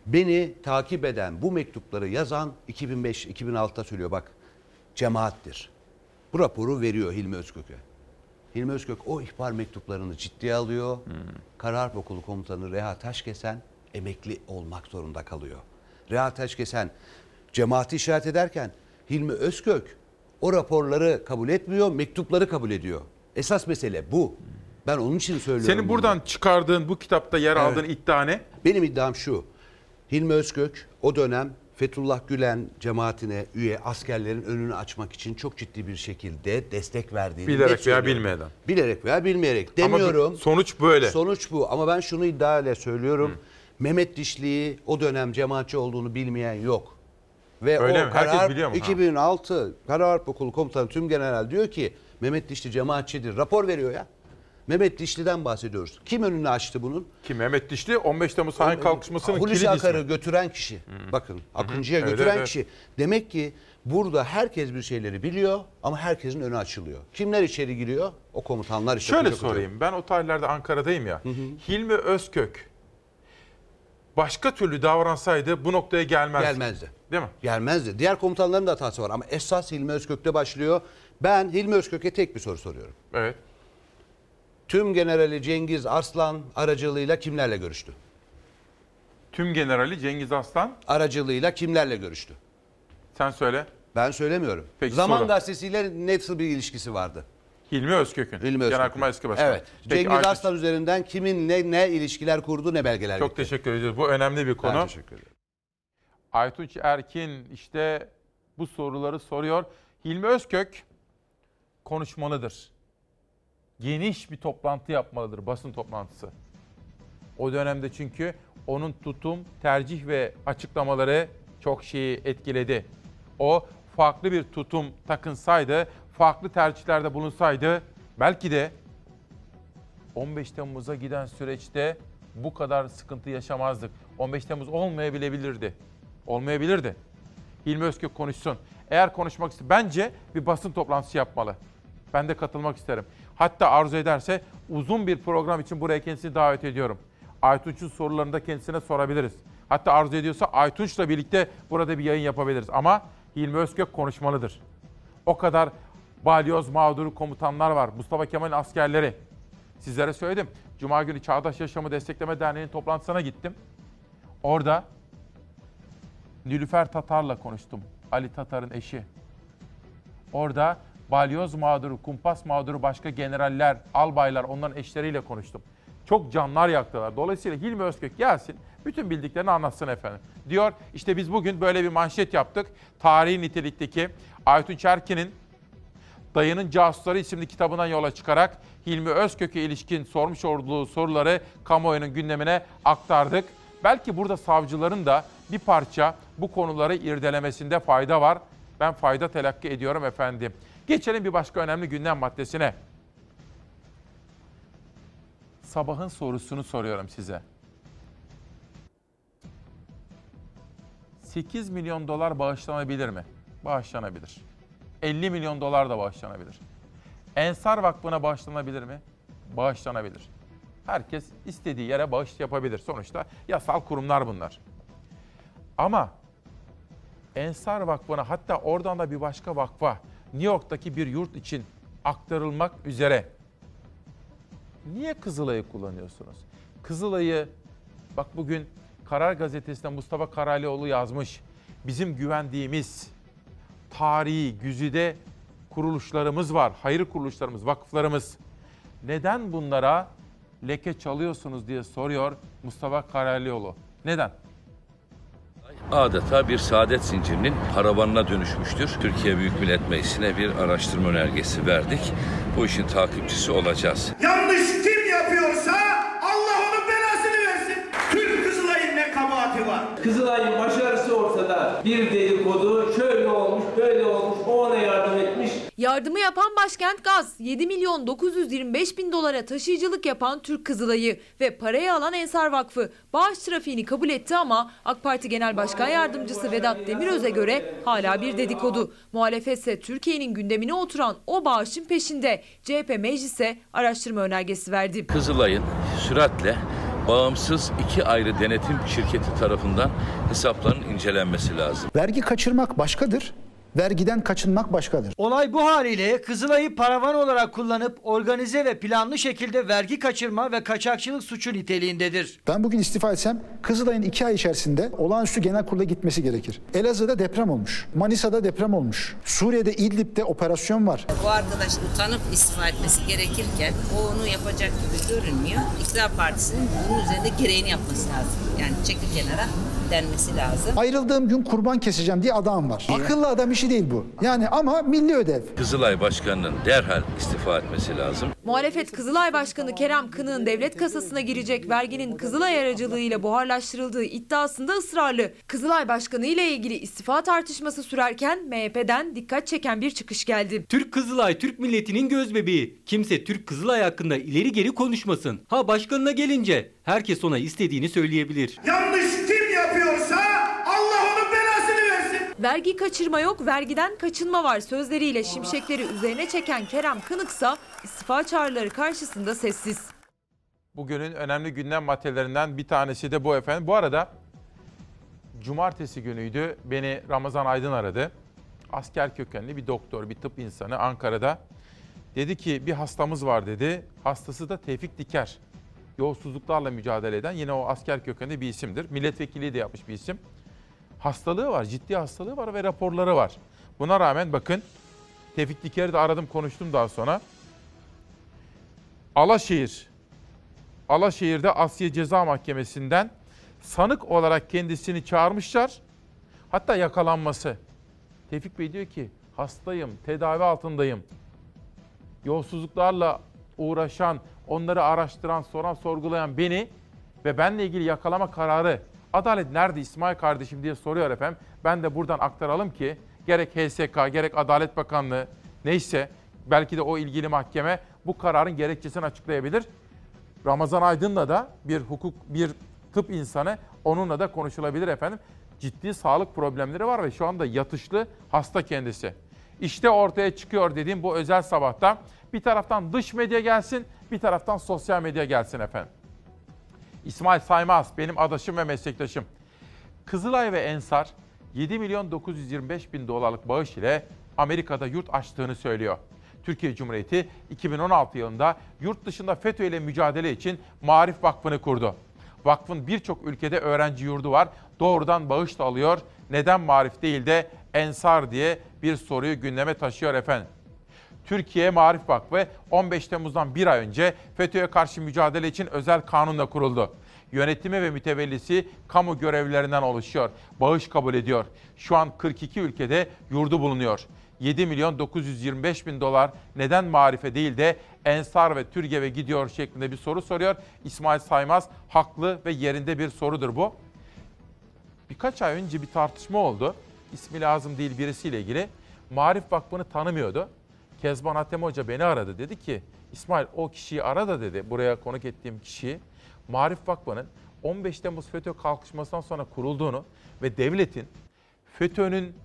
Speaker 22: beni takip eden bu mektupları yazan 2005-2006'da söylüyor bak cemaattir. Bu raporu veriyor Hilmi Özkök'e. Hilmi Özkök o ihbar mektuplarını ciddiye alıyor. Kara Harp Okulu Komutanı Reha Taşkesen emekli olmak zorunda kalıyor. Reha Taşkesen cemaati işaret ederken Hilmi Özkök o raporları kabul etmiyor, mektupları kabul ediyor. Esas mesele bu. Ben onun için söylüyorum.
Speaker 1: Senin
Speaker 22: bunu.
Speaker 1: buradan çıkardığın bu kitapta yer
Speaker 22: Evet.
Speaker 1: aldığın iddia ne?
Speaker 22: Benim iddiam şu. Hilmi Özkök o dönem Fethullah Gülen cemaatine üye askerlerin önünü açmak için çok ciddi bir şekilde destek verdiğini
Speaker 1: Bilerek veya bilmeden.
Speaker 22: Bilerek veya bilmeyerek
Speaker 1: Ama
Speaker 22: demiyorum.
Speaker 1: sonuç böyle.
Speaker 22: Sonuç bu ama ben şunu iddia ile söylüyorum. Mehmet Dişli'yi o dönem cemaatçi olduğunu bilmeyen yok. Ve
Speaker 1: Öyle
Speaker 22: o
Speaker 1: mi? Herkes
Speaker 22: karar
Speaker 1: biliyor mu? Ha.
Speaker 22: 2006 Kara Harp Okulu Komutanı Tüm General diyor ki Mehmet Dişli cemaatçidir. Rapor veriyor ya. Mehmet Dişli'den bahsediyoruz. Kim önünü açtı bunun?
Speaker 1: Ki Mehmet Dişli 15 Temmuz sahne kalkışmasının
Speaker 22: Hulusi
Speaker 1: kilidi
Speaker 22: Akar'ı
Speaker 1: ismi.
Speaker 22: götüren kişi. Bakın Akıncı'ya
Speaker 1: Evet,
Speaker 22: götüren
Speaker 1: evet.
Speaker 22: kişi. Demek ki burada herkes bir şeyleri biliyor ama herkesin önü açılıyor. Kimler içeri giriyor? O komutanlar işte.
Speaker 1: Şöyle sorayım. Ben o tarihlerde Ankara'dayım ya. Hilmi Özkök başka türlü davransaydı bu noktaya gelmezdi.
Speaker 22: Gelmezdi.
Speaker 1: Değil mi?
Speaker 22: Gelmezdi. Diğer komutanların da hatası var ama esas Hilmi Özkök'te başlıyor. Ben Hilmi Özkök'e tek bir soru soruyorum.
Speaker 1: Evet.
Speaker 22: Tüm Generali Cengiz Arslan aracılığıyla kimlerle görüştü?
Speaker 1: Tüm generali Cengiz Aslan
Speaker 22: Aracılığıyla kimlerle görüştü?
Speaker 1: sen söyle.
Speaker 22: Ben söylemiyorum.
Speaker 1: Peki,
Speaker 23: Zaman
Speaker 1: sonra.
Speaker 22: gazetesiyle nasıl bir ilişkisi vardı?
Speaker 1: Hilmi Özkök'ün.
Speaker 22: Hilmi Özkök'ün.
Speaker 1: Genelkurmay eski başkanı.
Speaker 22: Evet.
Speaker 1: Peki,
Speaker 22: Cengiz
Speaker 1: Aytaç,
Speaker 22: Arslan üzerinden kimin ne, ne ilişkiler kurdu ne belgeler
Speaker 1: Çok
Speaker 22: getirdi?
Speaker 1: teşekkür ediyoruz. Bu önemli bir konu.
Speaker 22: Ben teşekkür ederim.
Speaker 1: Aytunç Erkin işte bu soruları soruyor. Hilmi Özkök konuşmalıdır. Geniş bir toplantı yapmalıdır, basın toplantısı. O dönemde çünkü onun tutum, tercih ve açıklamaları çok şeyi etkiledi. O farklı bir tutum takınsaydı, farklı tercihlerde bulunsaydı belki de 15 Temmuz'a giden süreçte bu kadar sıkıntı yaşamazdık. 15 Temmuz olmayabilebilirdi. Olmayabilirdi. Hilmi Özkök konuşsun. Eğer konuşmak ister, bence bir basın toplantısı yapmalı. Ben de katılmak isterim. Hatta arzu ederse uzun bir program için buraya kendisini davet ediyorum. Aytunç'un sorularını da kendisine sorabiliriz. Hatta arzu ediyorsa Aytunç'la birlikte burada bir yayın yapabiliriz. Ama Hilmi Özkök konuşmalıdır. O kadar balyoz mağduru komutanlar var. Mustafa Kemal'in askerleri. Sizlere söyledim. Cuma günü Çağdaş Yaşamı Destekleme Derneği'nin toplantısına gittim. Orada Nilüfer Tatar'la konuştum. Ali Tatar'ın eşi. Orada balyoz mağduru, kumpas mağduru başka generaller, albaylar, onların eşleriyle konuştum. Çok canlar yaktılar. Dolayısıyla Hilmi Özkök gelsin, bütün bildiklerini anlatsın efendim. Diyor işte biz bugün böyle bir manşet yaptık. Tarihi nitelikteki Aytun Çerkin'in Dayının Casusları isimli kitabından yola çıkarak Hilmi Özkök'e ilişkin sormuş olduğu soruları kamuoyunun gündemine aktardık. Belki burada savcıların da bir parça bu konuları irdelemesinde fayda var. Ben fayda telakki ediyorum efendim. Geçelim bir başka önemli gündem maddesine. Sabahın sorusunu soruyorum size. 8 milyon dolar bağışlanabilir mi? Bağışlanabilir. 50 milyon dolar da bağışlanabilir. Ensar Vakfı'na bağışlanabilir mi? Bağışlanabilir. Herkes istediği yere bağış yapabilir. Sonuçta yasal kurumlar bunlar. Ama Ensar Vakfı'na hatta oradan da bir başka vakfa New York'taki bir yurt için aktarılmak üzere niye Kızılay'ı kullanıyorsunuz? Kızılay'ı bak bugün Karar Gazetesi'nde Mustafa Karalioğlu yazmış. Bizim güvendiğimiz tarihi, güzide kuruluşlarımız var. Hayır kuruluşlarımız, vakıflarımız. Neden bunlara leke çalıyorsunuz diye soruyor Mustafa Karalioğlu. Neden?
Speaker 17: Adeta bir saadet zincirinin paravanına dönüşmüştür. Türkiye Büyük Millet Meclisi'ne bir araştırma önergesi verdik. Bu işin takipçisi olacağız.
Speaker 20: Yanlış kim yapıyorsa Allah onun belasını versin. Türk Kızılay'ın ne kabahati var?
Speaker 16: Kızılay'ın başarısı ortada. Bir dedikodu şöyle olmuş, böyle olmuş, o ona yardım etmiş.
Speaker 24: Yardımı yapan Başkent Gaz, 7 milyon 925 bin dolara taşıyıcılık yapan Türk Kızılay'ı ve parayı alan Ensar Vakfı bağış trafiğini kabul etti ama AK Parti Genel Başkan Yardımcısı Vedat Demiröz'e göre hala bir dedikodu. Muhalefetse Türkiye'nin gündemine oturan o bağışın peşinde CHP meclise araştırma önergesi verdi.
Speaker 17: Kızılay'ın süratle bağımsız iki ayrı denetim şirketi tarafından hesapların incelenmesi lazım.
Speaker 25: Vergi kaçırmak başkadır. Vergiden kaçınmak başkadır.
Speaker 12: Olay bu haliyle Kızılay'ı paravan olarak kullanıp organize ve planlı şekilde vergi kaçırma ve kaçakçılık suçu niteliğindedir.
Speaker 25: Ben bugün istifa etsem Kızılay'ın iki ay içerisinde olağanüstü genel kurula gitmesi gerekir. Elazığ'da deprem olmuş. Manisa'da deprem olmuş. Suriye'de İdlib'de operasyon var.
Speaker 26: Bu arkadaş utanıp istifa etmesi gerekirken o onu yapacak gibi görünmüyor. İktidar Partisi'nin bunun üzerinde gereğini yapması lazım. Yani çekil kenara denmesi lazım.
Speaker 25: Ayrıldığım gün kurban keseceğim diye adam var. Akıllı adam işi değil bu. Yani ama milli ödev.
Speaker 17: Kızılay Başkanı'nın derhal istifa etmesi lazım.
Speaker 24: Muhalefet Kızılay Başkanı Kerem Kınık'ın devlet kasasına girecek verginin Kızılay aracılığıyla buharlaştırıldığı iddiasında ısrarlı. Kızılay Başkanı ile ilgili istifa tartışması sürerken MHP'den dikkat çeken bir çıkış geldi.
Speaker 13: Türk Kızılay Türk milletinin gözbebeği. Kimse Türk Kızılay hakkında ileri geri konuşmasın. Ha başkanına gelince herkes ona istediğini söyleyebilir.
Speaker 20: Yanlış yapıyorsa Allah onun belasını versin.
Speaker 24: Vergi kaçırma yok, vergiden kaçınma var sözleriyle şimşekleri üzerine çeken Kerem Kınıksa istifa çağrıları karşısında sessiz.
Speaker 1: Bugünün önemli gündem maddelerinden bir tanesi de bu efendim. Bu arada cumartesi günüydü. Beni Ramazan Aydın aradı. Asker kökenli bir doktor, bir tıp insanı Ankara'da. Dedi ki bir hastamız var dedi. Hastası da Tevfik Diker. Yolsuzluklarla mücadele eden yine o asker kökenli bir isimdir. Milletvekili de yapmış bir isim. Hastalığı var, ciddi hastalığı var ve raporları var. Buna rağmen bakın Tevfik Diker'i de aradım konuştum daha sonra. Alaşehir, Alaşehir'de Asya Ceza Mahkemesi'nden sanık olarak kendisini çağırmışlar. Hatta yakalanması. Tevfik Bey diyor ki hastayım, tedavi altındayım. Yolsuzluklarla uğraşan, onları araştıran, soran, sorgulayan beni ve benle ilgili yakalama kararı adalet nerede İsmail kardeşim diye soruyor efendim. Ben de buradan aktaralım ki gerek HSK, gerek Adalet Bakanlığı neyse belki de o ilgili mahkeme bu kararın gerekçesini açıklayabilir. Ramazan Aydın'la da bir hukuk, bir tıp insanı onunla da konuşulabilir efendim. Ciddi sağlık problemleri var ve şu anda yatışlı hasta kendisi. İşte ortaya çıkıyor dediğim bu özel sabahta bir taraftan dış medya gelsin, bir taraftan sosyal medya gelsin efendim. İsmail Saymaz benim adaşım ve meslektaşım. Kızılay ve Ensar 7 milyon 925 bin dolarlık bağış ile Amerika'da yurt açtığını söylüyor. Türkiye Cumhuriyeti 2016 yılında yurt dışında FETÖ ile mücadele için Marif Vakfı'nı kurdu. Vakfın birçok ülkede öğrenci yurdu var. Doğrudan bağış da alıyor. Neden Marif değil de Ensar diye bir soruyu gündeme taşıyor efendim. Türkiye Marif Vakfı 15 Temmuz'dan bir ay önce FETÖ'ye karşı mücadele için özel kanunla kuruldu. Yönetimi ve mütevellisi kamu görevlilerinden oluşuyor. Bağış kabul ediyor. Şu an 42 ülkede yurdu bulunuyor. 7 milyon 925 bin dolar neden marife değil de Ensar ve Türgev'e gidiyor şeklinde bir soru soruyor. İsmail Saymaz haklı ve yerinde bir sorudur bu. Birkaç ay önce bir tartışma oldu. İsmi lazım değil birisiyle ilgili. Marif Vakfı'nı tanımıyordu. Kezban Hatem Hoca beni aradı. Dedi ki İsmail o kişiyi ara da dedi buraya konuk ettiğim kişiyi. Marif Vakfı'nın 15 Temmuz FETÖ kalkışmasından sonra kurulduğunu ve devletin FETÖ'nün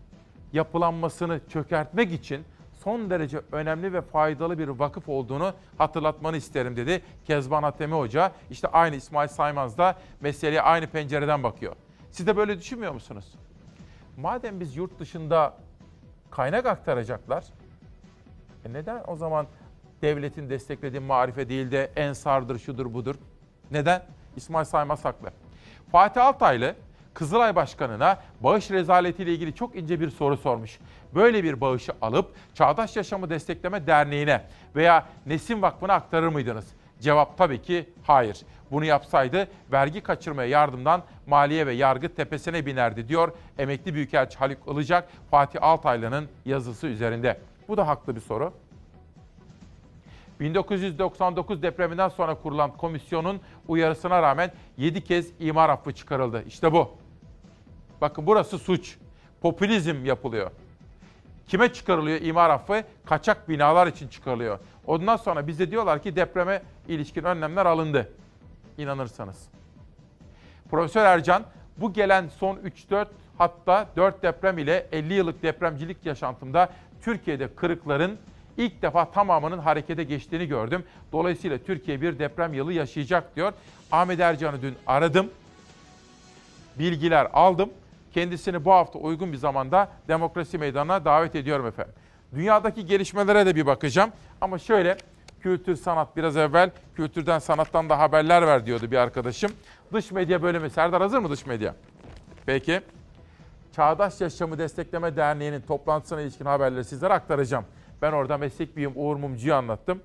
Speaker 1: yapılanmasını çökertmek için son derece önemli ve faydalı bir vakıf olduğunu hatırlatmanı isterim dedi Kezban Atemi Hoca. İşte aynı İsmail Saymaz da meseleye aynı pencereden bakıyor. Siz de böyle düşünmüyor musunuz? Madem biz yurt dışında kaynak aktaracaklar, e neden o zaman devletin desteklediği marife değil de ensardır, şudur budur? Neden? İsmail Saymaz haklı. Fatih Altaylı Kızılay Başkanı'na bağış rezaletiyle ilgili çok ince bir soru sormuş. Böyle bir bağışı alıp Çağdaş Yaşamı Destekleme Derneği'ne veya Nesin Vakfı'na aktarır mıydınız? Cevap tabii ki hayır. Bunu yapsaydı vergi kaçırmaya yardımdan maliye ve yargı tepesine binerdi diyor emekli büyükelçi Haluk Ilıcak Fatih Altaylı'nın yazısı üzerinde. Bu da haklı bir soru. 1999 depreminden sonra kurulan komisyonun uyarısına rağmen 7 kez imar affı çıkarıldı. İşte bu. Bakın burası suç. Popülizm yapılıyor. Kime çıkarılıyor imar affı? Kaçak binalar için çıkarılıyor. Ondan sonra bize diyorlar ki depreme ilişkin önlemler alındı. İnanırsanız. Profesör Ercan bu gelen son 3-4 hatta 4 deprem ile 50 yıllık depremcilik yaşantımda Türkiye'de kırıkların ilk defa tamamının harekete geçtiğini gördüm. Dolayısıyla Türkiye bir deprem yılı yaşayacak diyor. Ahmet Ercan'ı dün aradım. Bilgiler aldım. Kendisini bu hafta uygun bir zamanda demokrasi meydanına davet ediyorum efendim. Dünyadaki gelişmelere de bir bakacağım. Ama şöyle kültür sanat biraz evvel kültürden sanattan da haberler ver diyordu bir arkadaşım. Dış medya bölümü. Serdar hazır mı dış medya? Peki. Çağdaş Yaşamı Destekleme Derneği'nin toplantısına ilişkin haberleri sizlere aktaracağım. Ben orada meslek büyüğüm Uğur Mumcu'yu anlattım.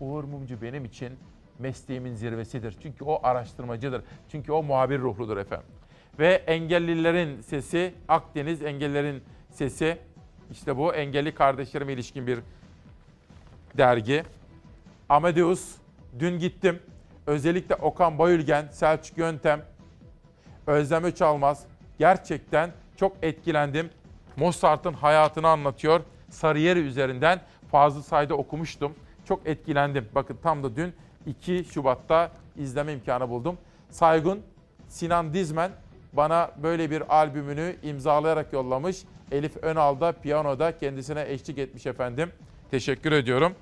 Speaker 1: Uğur Mumcu benim için mesleğimin zirvesidir. Çünkü o araştırmacıdır. Çünkü o muhabir ruhludur efendim. Ve engellilerin sesi, Akdeniz engellilerin sesi. İşte bu engelli kardeşlerime ilişkin bir dergi. Amadeus, dün gittim. Özellikle Okan Bayülgen, Selçuk Yöntem, Özlem Öçalmaz. Gerçekten çok etkilendim. Mozart'ın hayatını anlatıyor. Sarıyeri üzerinden Fazıl Say'da okumuştum. Çok etkilendim. Bakın tam da dün 2 Şubat'ta izleme imkanı buldum. Saygun Sinan Dizmen bana böyle bir albümünü imzalayarak yollamış. Elif Önal'da piyanoda kendisine eşlik etmiş efendim. Teşekkür ediyorum.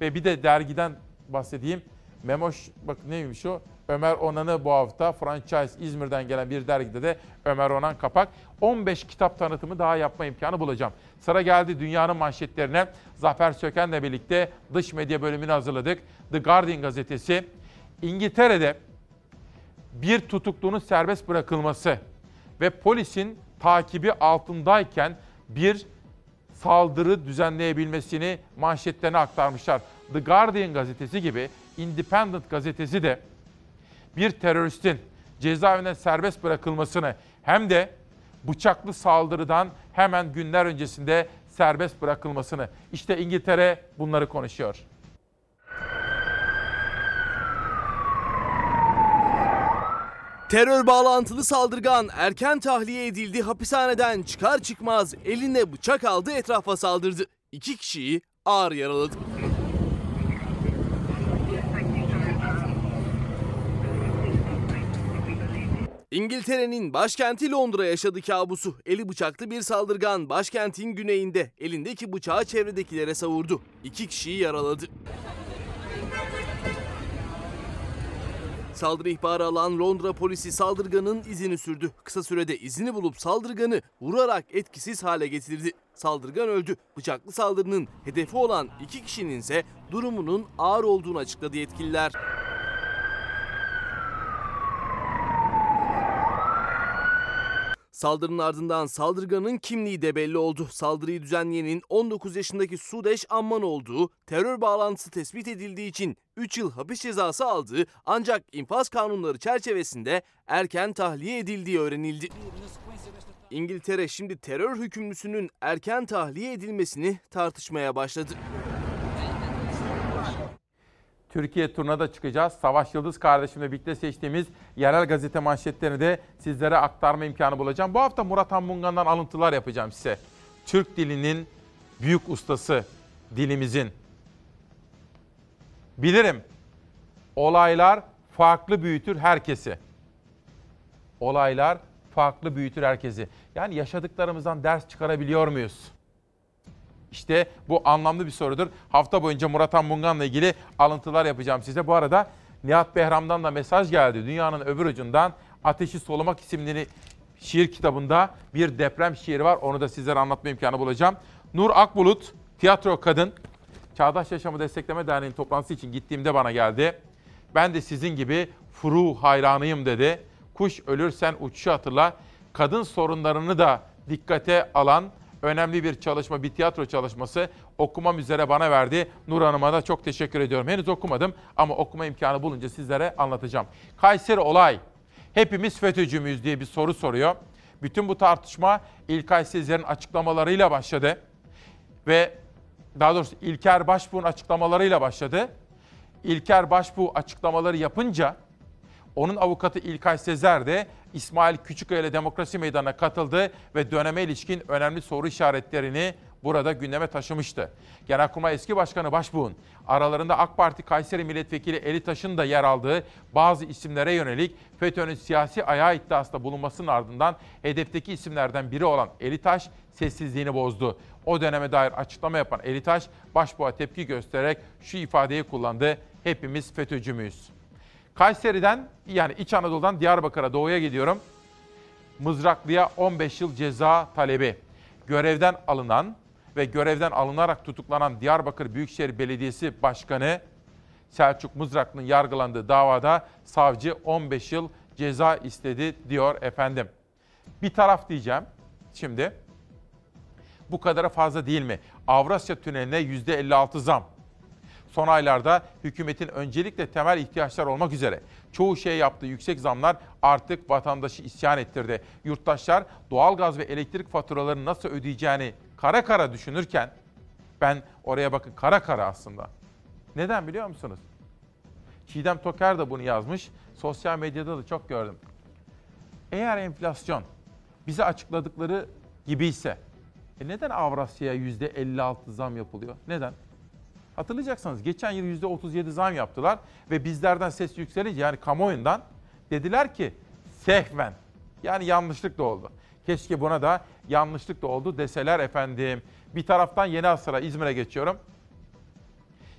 Speaker 1: Ve bir de dergiden bahsedeyim. Memoş bak neymiş o? Ömer Onan'ı bu hafta franchise İzmir'den gelen bir dergide de Ömer Onan kapak. 15 kitap tanıtımı daha yapma imkanı bulacağım. Sıra geldi dünyanın manşetlerine. Zafer Söken'le birlikte dış medya bölümünü hazırladık. The Guardian gazetesi İngiltere'de bir tutuklunun serbest bırakılması ve polisin takibi altındayken bir saldırı düzenleyebilmesini manşetlerine aktarmışlar. The Guardian gazetesi gibi Independent gazetesi de bir teröristin cezaevinden serbest bırakılmasını hem de bıçaklı saldırıdan hemen günler öncesinde serbest bırakılmasını. İşte İngiltere bunları konuşuyor.
Speaker 3: Terör bağlantılı saldırgan erken tahliye edildi. Hapishaneden çıkar çıkmaz eline bıçak aldı etrafa saldırdı. İki kişiyi ağır yaraladı. İngiltere'nin başkenti Londra yaşadı kabusu. Eli bıçaklı bir saldırgan başkentin güneyinde elindeki bıçağı çevredekilere savurdu. İki kişiyi yaraladı. Saldırı ihbarı alan Londra polisi saldırganın izini sürdü. Kısa sürede izini bulup saldırganı vurarak etkisiz hale getirdi. Saldırgan öldü. Bıçaklı saldırının hedefi olan iki kişinin ise durumunun ağır olduğunu açıkladı yetkililer. Saldırının ardından saldırganın kimliği de belli oldu. Saldırıyı düzenleyenin 19 yaşındaki Sudeş Amman olduğu, terör bağlantısı tespit edildiği için 3 yıl hapis cezası aldığı ancak infaz kanunları çerçevesinde erken tahliye edildiği öğrenildi. İngiltere şimdi terör hükümlüsünün erken tahliye edilmesini tartışmaya başladı.
Speaker 1: Türkiye turuna da çıkacağız. Savaş Yıldız kardeşimle birlikte seçtiğimiz yerel gazete manşetlerini de sizlere aktarma imkanı bulacağım. Bu hafta Murat Anmungan'dan alıntılar yapacağım size. Türk dilinin büyük ustası dilimizin. Bilirim olaylar farklı büyütür herkesi. Olaylar farklı büyütür herkesi. Yani yaşadıklarımızdan ders çıkarabiliyor muyuz? İşte bu anlamlı bir sorudur. Hafta boyunca Murat Anmungan'la ilgili alıntılar yapacağım size. Bu arada Nihat Behram'dan da mesaj geldi. Dünyanın öbür ucundan Ateşi Solumak isimli şiir kitabında bir deprem şiiri var. Onu da sizlere anlatma imkanı bulacağım. Nur Akbulut, tiyatro kadın, Çağdaş Yaşamı Destekleme Derneği'nin toplantısı için gittiğimde bana geldi. Ben de sizin gibi furu hayranıyım dedi. Kuş ölürsen uçuşu hatırla. Kadın sorunlarını da dikkate alan önemli bir çalışma, bir tiyatro çalışması okumam üzere bana verdi. Nur Hanım'a da çok teşekkür ediyorum. Henüz okumadım ama okuma imkanı bulunca sizlere anlatacağım. Kayseri olay. Hepimiz FETÖ'cü müyüz diye bir soru soruyor. Bütün bu tartışma İlkay Sezer'in açıklamalarıyla başladı. Ve daha doğrusu İlker Başbuğ'un açıklamalarıyla başladı. İlker Başbuğ açıklamaları yapınca onun avukatı İlkay Sezer de İsmail Küçüköy ile Demokrasi Meydanı'na katıldı ve döneme ilişkin önemli soru işaretlerini burada gündeme taşımıştı. Genelkurmay eski başkanı Başbuğ'un aralarında AK Parti Kayseri Milletvekili Eli Taş'ın da yer aldığı bazı isimlere yönelik FETÖ'nün siyasi ayağı iddiasında bulunmasının ardından hedefteki isimlerden biri olan Eli Taş sessizliğini bozdu. O döneme dair açıklama yapan Eli Taş, Başbuğ'a tepki göstererek şu ifadeyi kullandı. Hepimiz FETÖ'cü müyüz? Kayseri'den yani İç Anadolu'dan Diyarbakır'a doğuya gidiyorum. Mızraklı'ya 15 yıl ceza talebi. Görevden alınan ve görevden alınarak tutuklanan Diyarbakır Büyükşehir Belediyesi Başkanı Selçuk Mızraklı'nın yargılandığı davada savcı 15 yıl ceza istedi diyor efendim. Bir taraf diyeceğim şimdi. Bu kadara fazla değil mi? Avrasya Tüneli'ne %56 zam. Son aylarda hükümetin öncelikle temel ihtiyaçlar olmak üzere çoğu şeye yaptığı yüksek zamlar artık vatandaşı isyan ettirdi. Yurttaşlar doğalgaz ve elektrik faturalarını nasıl ödeyeceğini kara kara düşünürken ben oraya bakın kara kara aslında. Neden biliyor musunuz? Çiğdem Toker de bunu yazmış. Sosyal medyada da çok gördüm. Eğer enflasyon bize açıkladıkları gibiyse e neden Avrasya'ya %56 zam yapılıyor? Neden? Hatırlayacaksınız geçen yıl %37 zam yaptılar ve bizlerden ses yükselince yani kamuoyundan dediler ki sehven yani yanlışlık da oldu. Keşke buna da yanlışlık da oldu deseler efendim. Bir taraftan Yeni Asır'a İzmir'e geçiyorum.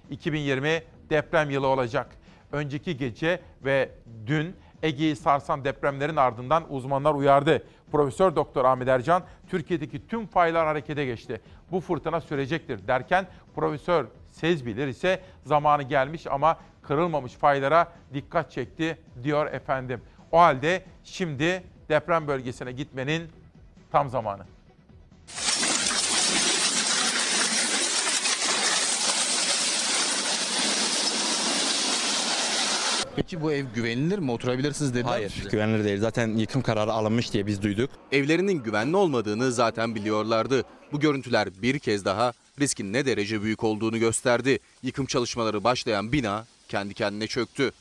Speaker 1: 2020 deprem yılı olacak. Önceki gece ve dün Ege'yi sarsan depremlerin ardından uzmanlar uyardı. Profesör Doktor Ahmet Ercan, Türkiye'deki tüm faylar harekete geçti. Bu fırtına sürecektir derken Profesör Sezbilir ise zamanı gelmiş ama kırılmamış faylara dikkat çekti diyor efendim. O halde şimdi deprem bölgesine gitmenin tam zamanı.
Speaker 27: Peki bu ev güvenilir mi? Oturabilirsiniz dediler
Speaker 28: Hayır,
Speaker 27: size?
Speaker 28: güvenilir değil. Zaten yıkım kararı alınmış diye biz duyduk.
Speaker 15: Evlerinin güvenli olmadığını zaten biliyorlardı. Bu görüntüler bir kez daha riskin ne derece büyük olduğunu gösterdi. Yıkım çalışmaları başlayan bina kendi kendine çöktü.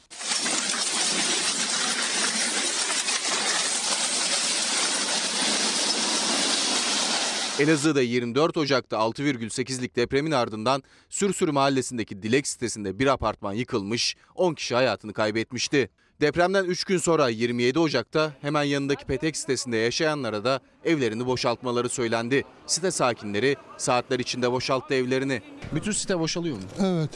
Speaker 15: Elazığ'da 24 Ocak'ta 6,8'lik depremin ardından Sürsür mahallesindeki Dilek sitesinde bir apartman yıkılmış, 10 kişi hayatını kaybetmişti. Depremden 3 gün sonra 27 Ocak'ta hemen yanındaki Petek sitesinde yaşayanlara da evlerini boşaltmaları söylendi. Site sakinleri saatler içinde boşalttı evlerini.
Speaker 27: Bütün site boşalıyor mu?
Speaker 29: Evet.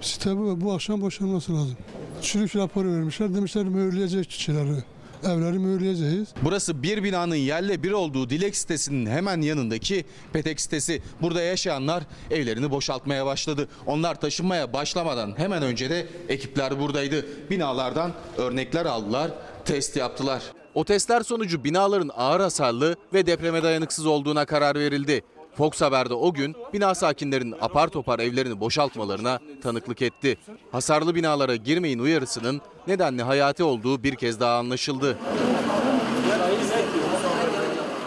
Speaker 29: Site bu, bu akşam boşanması lazım. Çürük raporu vermişler. Demişler mühürleyecek çiçeleri. Evleri mühürleyeceğiz.
Speaker 27: Burası bir binanın yerle bir olduğu Dilek sitesinin hemen yanındaki Petek sitesi. Burada yaşayanlar evlerini boşaltmaya başladı. Onlar taşınmaya başlamadan hemen önce de ekipler buradaydı. Binalardan örnekler aldılar, test yaptılar.
Speaker 15: O testler sonucu binaların ağır hasarlı ve depreme dayanıksız olduğuna karar verildi. Fox Haber'de o gün bina sakinlerinin apar topar evlerini boşaltmalarına tanıklık etti. Hasarlı binalara girmeyin uyarısının nedenli hayati olduğu bir kez daha anlaşıldı.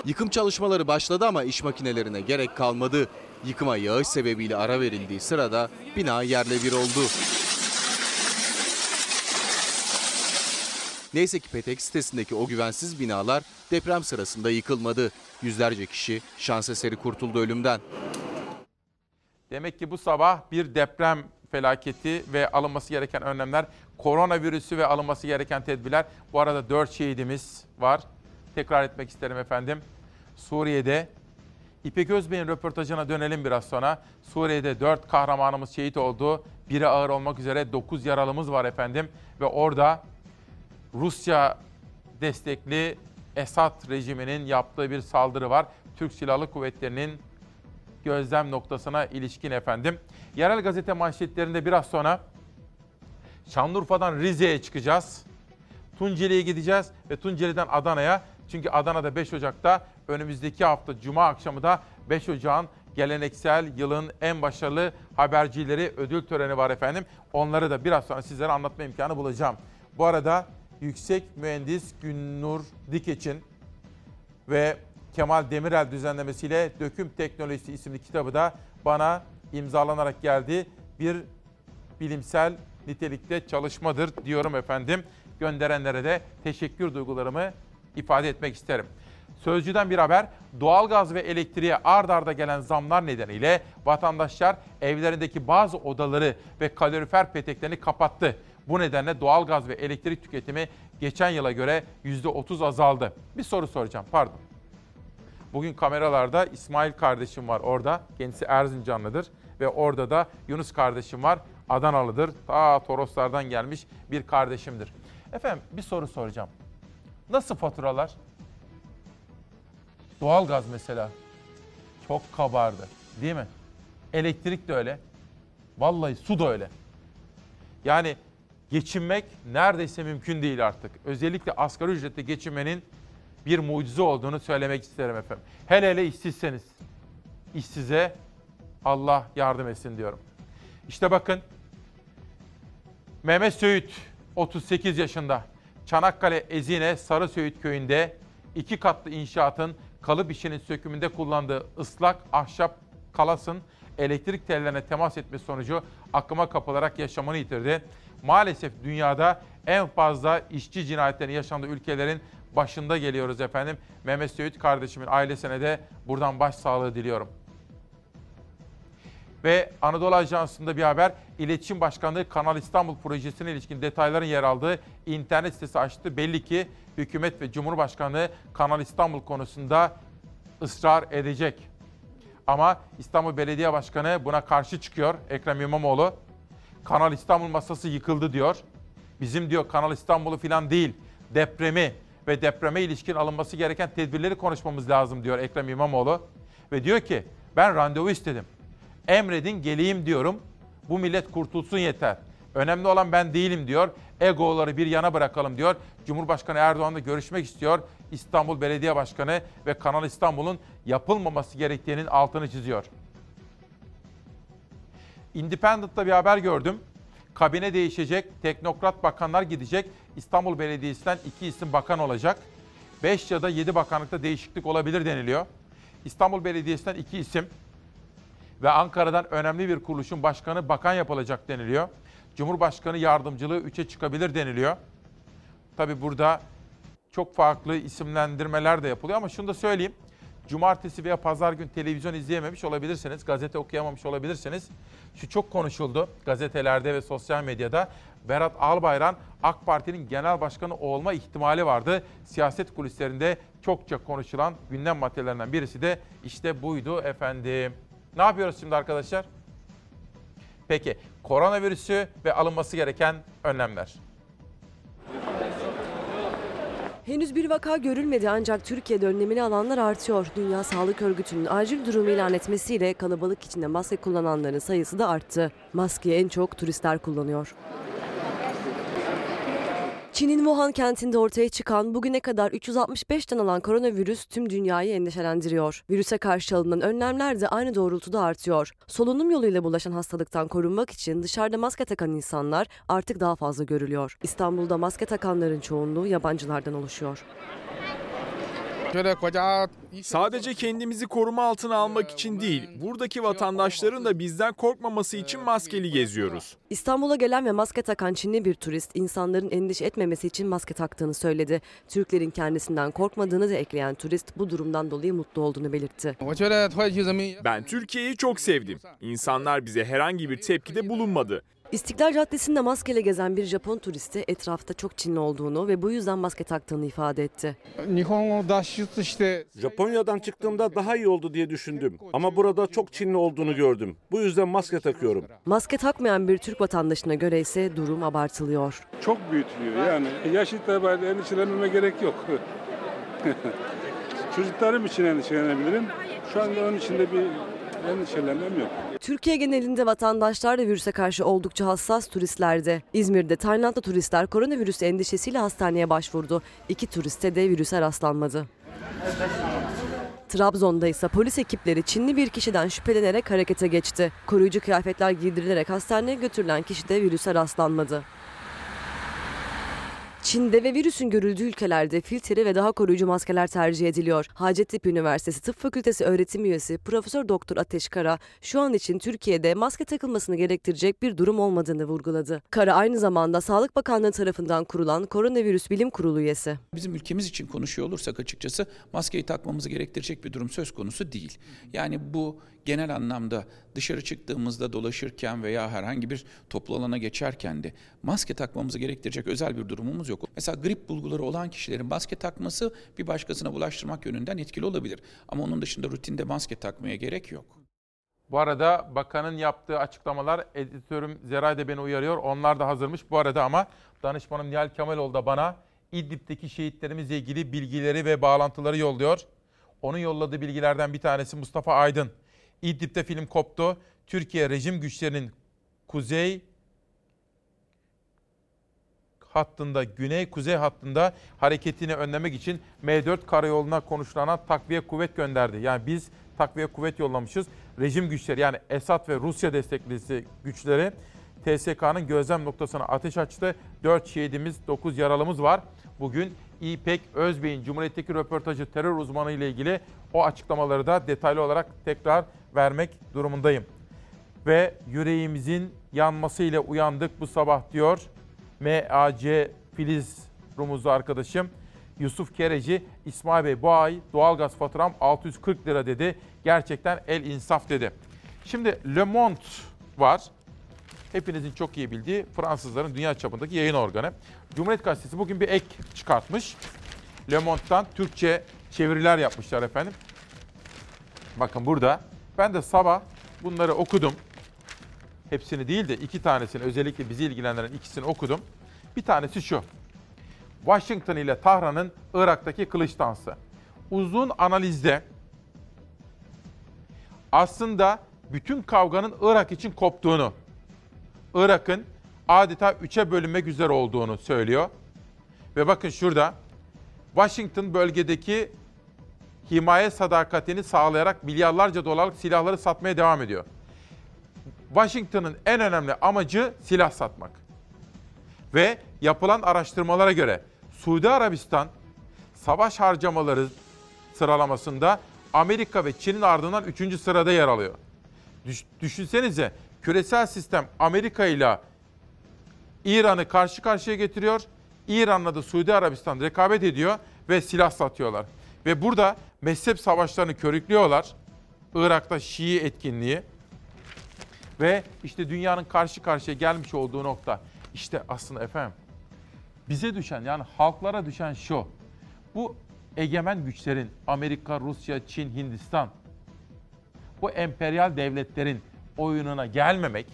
Speaker 15: Yıkım çalışmaları başladı ama iş makinelerine gerek kalmadı. Yıkıma yağış sebebiyle ara verildiği sırada bina yerle bir oldu. Neyse ki Petek sitesindeki o güvensiz binalar deprem sırasında yıkılmadı. Yüzlerce kişi şans eseri kurtuldu ölümden.
Speaker 1: Demek ki bu sabah bir deprem felaketi ve alınması gereken önlemler, koronavirüsü ve alınması gereken tedbirler. Bu arada 4 şehidimiz var. Tekrar etmek isterim efendim. Suriye'de İpek Özbey'in röportajına dönelim biraz sonra. Suriye'de 4 kahramanımız şehit oldu. Biri ağır olmak üzere 9 yaralımız var efendim. Ve orada Rusya destekli Esad rejiminin yaptığı bir saldırı var. Türk Silahlı Kuvvetleri'nin gözlem noktasına ilişkin efendim. Yerel gazete manşetlerinde biraz sonra Şanlıurfa'dan Rize'ye çıkacağız. Tunceli'ye gideceğiz ve Tunceli'den Adana'ya. Çünkü Adana'da 5 Ocak'ta önümüzdeki hafta Cuma akşamı da 5 Ocak'ın geleneksel yılın en başarılı habercileri ödül töreni var efendim. Onları da biraz sonra sizlere anlatma imkanı bulacağım. Bu arada Yüksek Mühendis Günnur Dikeç'in ve Kemal Demirel düzenlemesiyle Döküm Teknolojisi isimli kitabı da bana imzalanarak geldi. Bir bilimsel nitelikte çalışmadır diyorum efendim. Gönderenlere de teşekkür duygularımı ifade etmek isterim. Sözcüden bir haber, doğalgaz ve elektriğe ard arda gelen zamlar nedeniyle vatandaşlar evlerindeki bazı odaları ve kalorifer peteklerini kapattı. Bu nedenle doğalgaz ve elektrik tüketimi geçen yıla göre %30 azaldı. Bir soru soracağım, pardon. Bugün kameralarda İsmail kardeşim var orada. Kendisi Erzincanlıdır. Ve orada da Yunus kardeşim var. Adanalıdır. Ta Toroslardan gelmiş bir kardeşimdir. Efendim bir soru soracağım. Nasıl faturalar? Doğalgaz mesela çok kabardı değil mi? Elektrik de öyle. Vallahi su da öyle. Yani geçinmek neredeyse mümkün değil artık. Özellikle asgari ücretle geçinmenin bir mucize olduğunu söylemek isterim efendim. Hele hele işsizseniz. İşsize Allah yardım etsin diyorum. İşte bakın Mehmet Söğüt 38 yaşında. Çanakkale Ezine Sarı Söğüt köyünde iki katlı inşaatın kalıp işinin sökümünde kullandığı ıslak ahşap kalasın elektrik tellerine temas etmesi sonucu akıma kapılarak yaşamını yitirdi. Maalesef dünyada en fazla işçi cinayetlerinin yaşandığı ülkelerin başında geliyoruz efendim. Mehmet Söğüt kardeşimin ailesine de buradan başsağlığı diliyorum. Ve Anadolu Ajansı'nda bir haber, İletişim Başkanlığı Kanal İstanbul projesine ilişkin detayların yer aldığı internet sitesi açtı. Belli ki hükümet ve Cumhurbaşkanlığı Kanal İstanbul konusunda ısrar edecek. Ama İstanbul Belediye Başkanı buna karşı çıkıyor Ekrem İmamoğlu. Kanal İstanbul masası yıkıldı diyor. Bizim diyor Kanal İstanbul'u falan değil, depremi ve depreme ilişkin alınması gereken tedbirleri konuşmamız lazım diyor Ekrem İmamoğlu. Ve diyor ki ben randevu istedim. Emredin geleyim diyorum. Bu millet kurtulsun yeter. Önemli olan ben değilim diyor. Egoları bir yana bırakalım diyor. Cumhurbaşkanı Erdoğan'la görüşmek istiyor. İstanbul Belediye Başkanı ve Kanal İstanbul'un yapılmaması gerektiğinin altını çiziyor. Independent'ta bir haber gördüm. Kabine değişecek, teknokrat bakanlar gidecek. İstanbul Belediyesi'nden iki isim bakan olacak. 5 ya da 7 bakanlıkta değişiklik olabilir deniliyor. İstanbul Belediyesi'nden iki isim ve Ankara'dan önemli bir kuruluşun başkanı bakan yapılacak deniliyor. Cumhurbaşkanı yardımcılığı 3'e çıkabilir deniliyor. Tabi burada çok farklı isimlendirmeler de yapılıyor ama şunu da söyleyeyim. Cumartesi veya pazar gün televizyon izleyememiş olabilirsiniz, gazete okuyamamış olabilirsiniz. Şu çok konuşuldu gazetelerde ve sosyal medyada. Berat Albayrak AK Parti'nin genel başkanı olma ihtimali vardı. Siyaset kulislerinde çokça konuşulan gündem maddelerinden birisi de işte buydu efendim. Ne yapıyoruz şimdi arkadaşlar? Peki koronavirüsü ve alınması gereken önlemler.
Speaker 30: Henüz bir vaka görülmedi ancak Türkiye'de önlemini alanlar artıyor. Dünya Sağlık Örgütü'nün acil durumu ilan etmesiyle kalabalık içinde maske kullananların sayısı da arttı. Maskeyi en çok turistler kullanıyor. Çin'in Wuhan kentinde ortaya çıkan bugüne kadar 365'ten alan koronavirüs tüm dünyayı endişelendiriyor. Virüse karşı alınan önlemler de aynı doğrultuda artıyor. Solunum yoluyla bulaşan hastalıktan korunmak için dışarıda maske takan insanlar artık daha fazla görülüyor. İstanbul'da maske takanların çoğunluğu yabancılardan oluşuyor.
Speaker 28: Sadece kendimizi koruma altına almak için değil, buradaki vatandaşların da bizden korkmaması için maskeli geziyoruz.
Speaker 30: İstanbul'a gelen ve maske takan Çinli bir turist insanların endişe etmemesi için maske taktığını söyledi. Türklerin kendisinden korkmadığını da ekleyen turist bu durumdan dolayı mutlu olduğunu belirtti.
Speaker 28: Ben Türkiye'yi çok sevdim. İnsanlar bize herhangi bir tepkide bulunmadı.
Speaker 30: İstiklal Caddesi'nde maskeyle gezen bir Japon turisti etrafta çok Çinli olduğunu ve bu yüzden maske taktığını ifade etti.
Speaker 31: Japonya'dan çıktığımda daha iyi oldu diye düşündüm. Ama burada çok Çinli olduğunu gördüm. Bu yüzden maske takıyorum.
Speaker 30: Maske takmayan bir Türk vatandaşına göre ise durum abartılıyor.
Speaker 32: Çok büyütülüyor yani. Yaş itibariyle endişelenmeme gerek yok. Çocuklarım için endişelenebilirim. Şu anda onun için de bir endişelenmem yok.
Speaker 30: Türkiye genelinde vatandaşlar da virüse karşı oldukça hassas turistlerde. İzmir'de Taylandlı turistler koronavirüs endişesiyle hastaneye başvurdu. İki turiste de virüse rastlanmadı. Trabzon'da ise polis ekipleri Çinli bir kişiden şüphelenerek harekete geçti. Koruyucu kıyafetler giydirilerek hastaneye götürülen kişide virüse rastlanmadı. Çin'de ve virüsün görüldüğü ülkelerde filtre ve daha koruyucu maskeler tercih ediliyor. Hacettepe Üniversitesi Tıp Fakültesi öğretim üyesi Profesör Doktor Ateş Kara şu an için Türkiye'de maske takılmasını gerektirecek bir durum olmadığını vurguladı. Kara aynı zamanda Sağlık Bakanlığı tarafından kurulan Koronavirüs Bilim Kurulu üyesi.
Speaker 33: Bizim ülkemiz için konuşuyor olursak açıkçası maskeyi takmamızı gerektirecek bir durum söz konusu değil. Yani bu genel anlamda dışarı çıktığımızda dolaşırken veya herhangi bir toplu alana geçerken de maske takmamızı gerektirecek özel bir durumumuz yok. Mesela grip bulguları olan kişilerin maske takması bir başkasına bulaştırmak yönünden etkili olabilir. Ama onun dışında rutinde maske takmaya gerek yok.
Speaker 1: Bu arada bakanın yaptığı açıklamalar editörüm Zeray da beni uyarıyor. Onlar da hazırmış. Bu arada ama danışmanım Nihal Kemaloğlu da bana İdlib'deki şehitlerimizle ilgili bilgileri ve bağlantıları yolluyor. Onun yolladığı bilgilerden bir tanesi Mustafa Aydın. İdlib'de film koptu. Türkiye rejim güçlerinin kuzey hattında, güney-kuzey hattında hareketini önlemek için M4 karayoluna konuşlanan takviye kuvvet gönderdi. Yani biz takviye kuvvet yollamışız. Rejim güçleri yani Esad ve Rusya desteklisi güçleri TSK'nın gözlem noktasına ateş açtı. 4 şehidimiz, 9 yaralımız var. Bugün İpek Özbey'in Cumhuriyet'teki röportajı terör uzmanı ile ilgili o açıklamaları da detaylı olarak tekrar vermek durumundayım. Ve yüreğimizin yanmasıyla uyandık bu sabah diyor MAC Filiz Rumuzlu arkadaşım. Yusuf Kereci, İsmail Bey bu ay doğalgaz faturam 640 lira dedi. Gerçekten el insaf dedi. Şimdi Le Monde var. Hepinizin çok iyi bildiği Fransızların dünya çapındaki yayın organı. Cumhuriyet Gazetesi bugün bir ek çıkartmış. Le Monde'dan Türkçe çeviriler yapmışlar efendim. Bakın burada. Ben de sabah bunları okudum. Hepsini değil de iki tanesini özellikle bizi ilgilendiren ikisini okudum. Bir tanesi şu. Washington ile Tahran'ın Irak'taki kılıç dansı. Uzun analizde aslında bütün kavganın Irak için koptuğunu, Irak'ın adeta üçe bölünmek üzere olduğunu söylüyor. Ve bakın şurada Washington bölgedeki himaye sadakatini sağlayarak milyarlarca dolarlık silahları satmaya devam ediyor. Washington'ın en önemli amacı silah satmak. Ve yapılan araştırmalara göre Suudi Arabistan savaş harcamaları sıralamasında Amerika ve Çin'in ardından 3. sırada yer alıyor. Düş, düşünsenize küresel sistem Amerika ile İran'ı karşı karşıya getiriyor. İran'la da Suudi Arabistan rekabet ediyor ve silah satıyorlar. Ve burada mezhep savaşlarını körüklüyorlar. Irak'ta Şii etkinliği. Ve işte dünyanın karşı karşıya gelmiş olduğu nokta. İşte aslında efendim bize düşen yani halklara düşen şu. Bu egemen güçlerin Amerika, Rusya, Çin, Hindistan bu emperyal devletlerin oyununa gelmemek.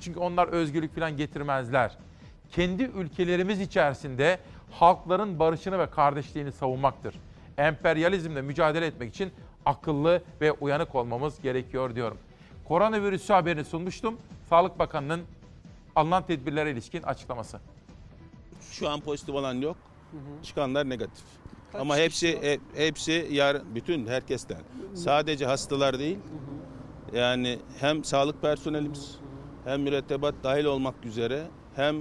Speaker 1: Çünkü onlar özgürlük falan getirmezler. Kendi ülkelerimiz içerisinde halkların barışını ve kardeşliğini savunmaktır. Emperyalizmle mücadele etmek için akıllı ve uyanık olmamız gerekiyor diyorum. Koronavirüsü haberini sunmuştum. Sağlık Bakanı'nın alınan tedbirlere ilişkin açıklaması.
Speaker 34: Şu an pozitif olan yok. Çıkanlar negatif. Ama hepsi he- hepsi yarın bütün herkesten. Sadece hastalar değil. Yani hem sağlık personelimiz hem mürettebat dahil olmak üzere hem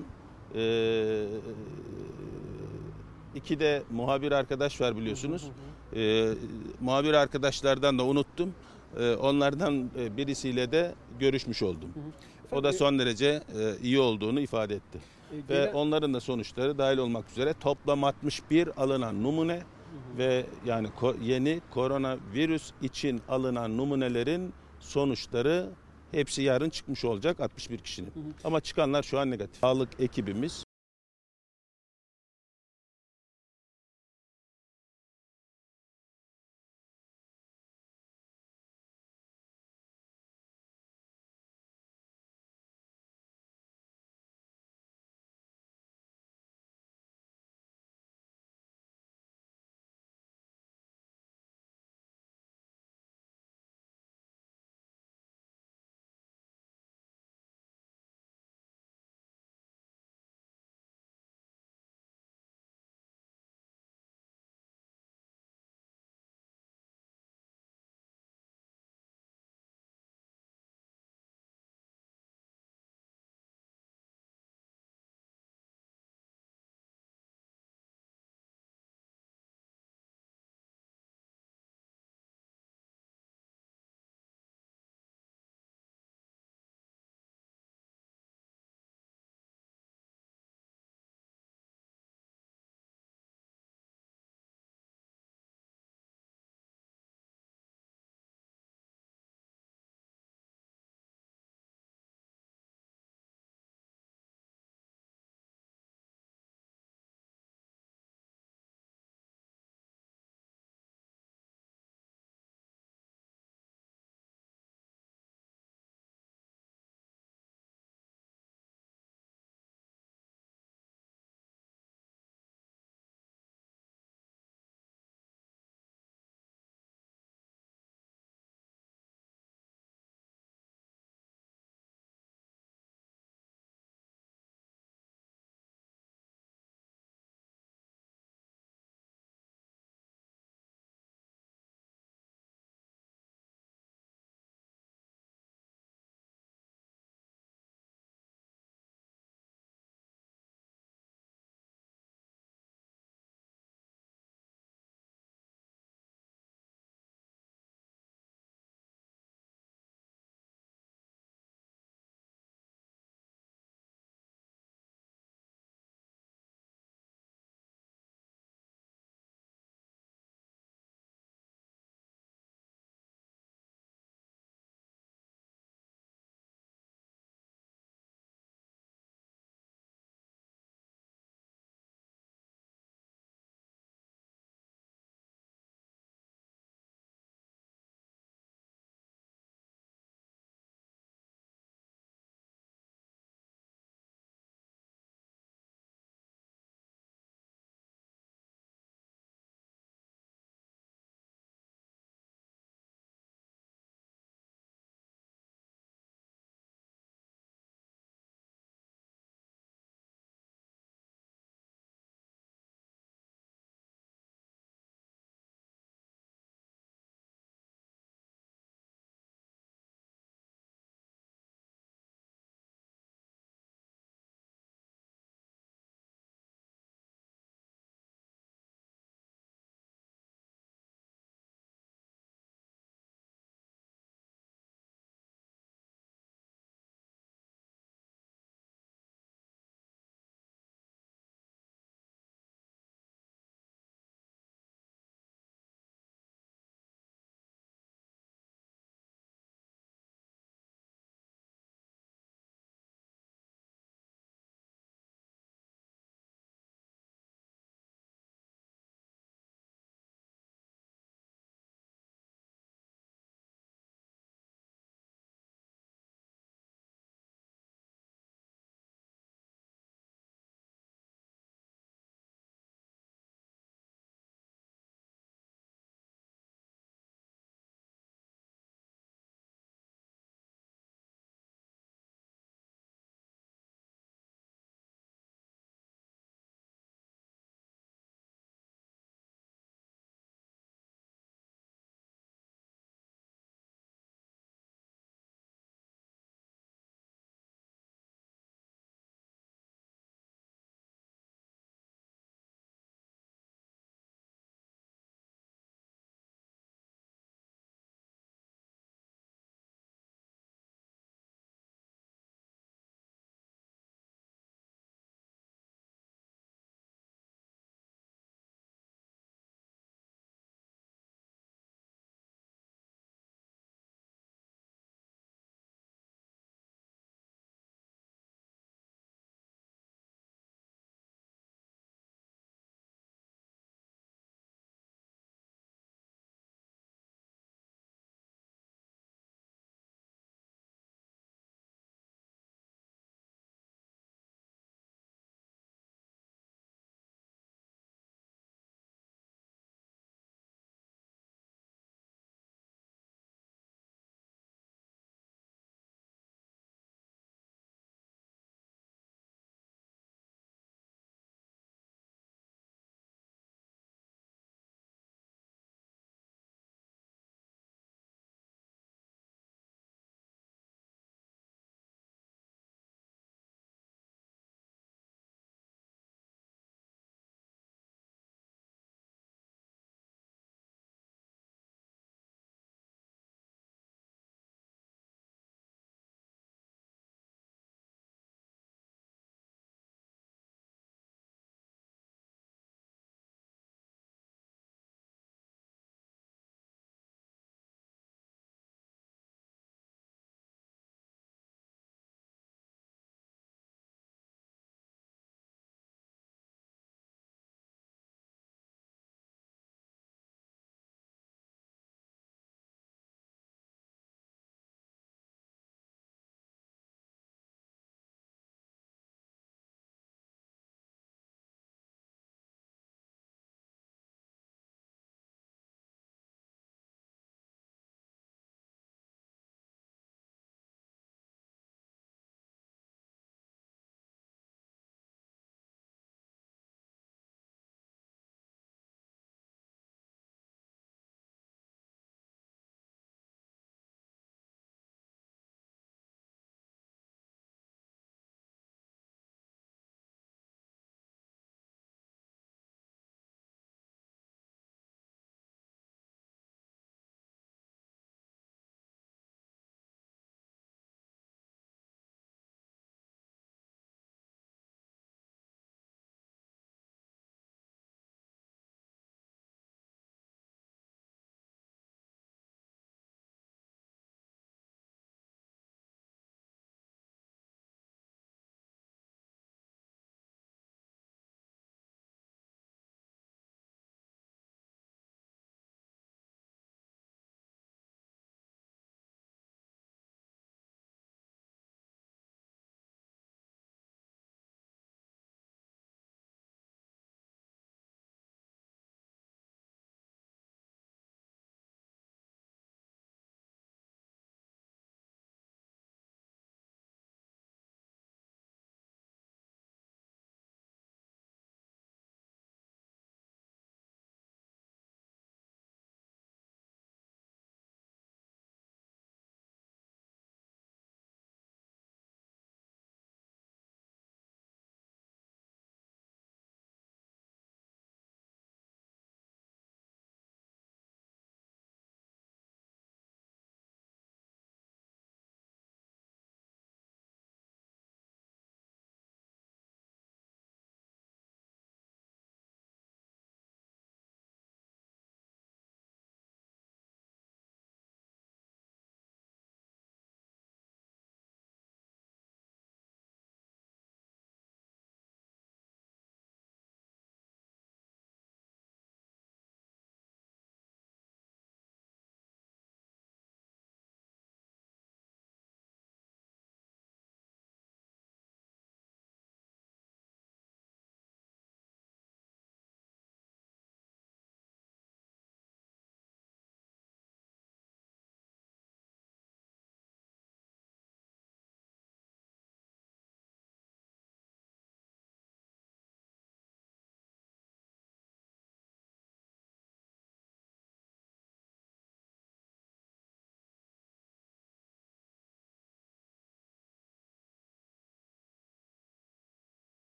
Speaker 34: eee iki de muhabir arkadaş var biliyorsunuz. Eee muhabir arkadaşlardan da unuttum. Onlardan e, birisiyle de görüşmüş oldum. O da son derece e, iyi olduğunu ifade etti. Ve
Speaker 35: gelen-
Speaker 34: onların da sonuçları dahil olmak üzere toplam 61 alınan numune ve yani ko- yeni koronavirüs için alınan numunelerin sonuçları hepsi yarın çıkmış olacak 61 kişinin. Ama çıkanlar şu an negatif. Sağlık ekibimiz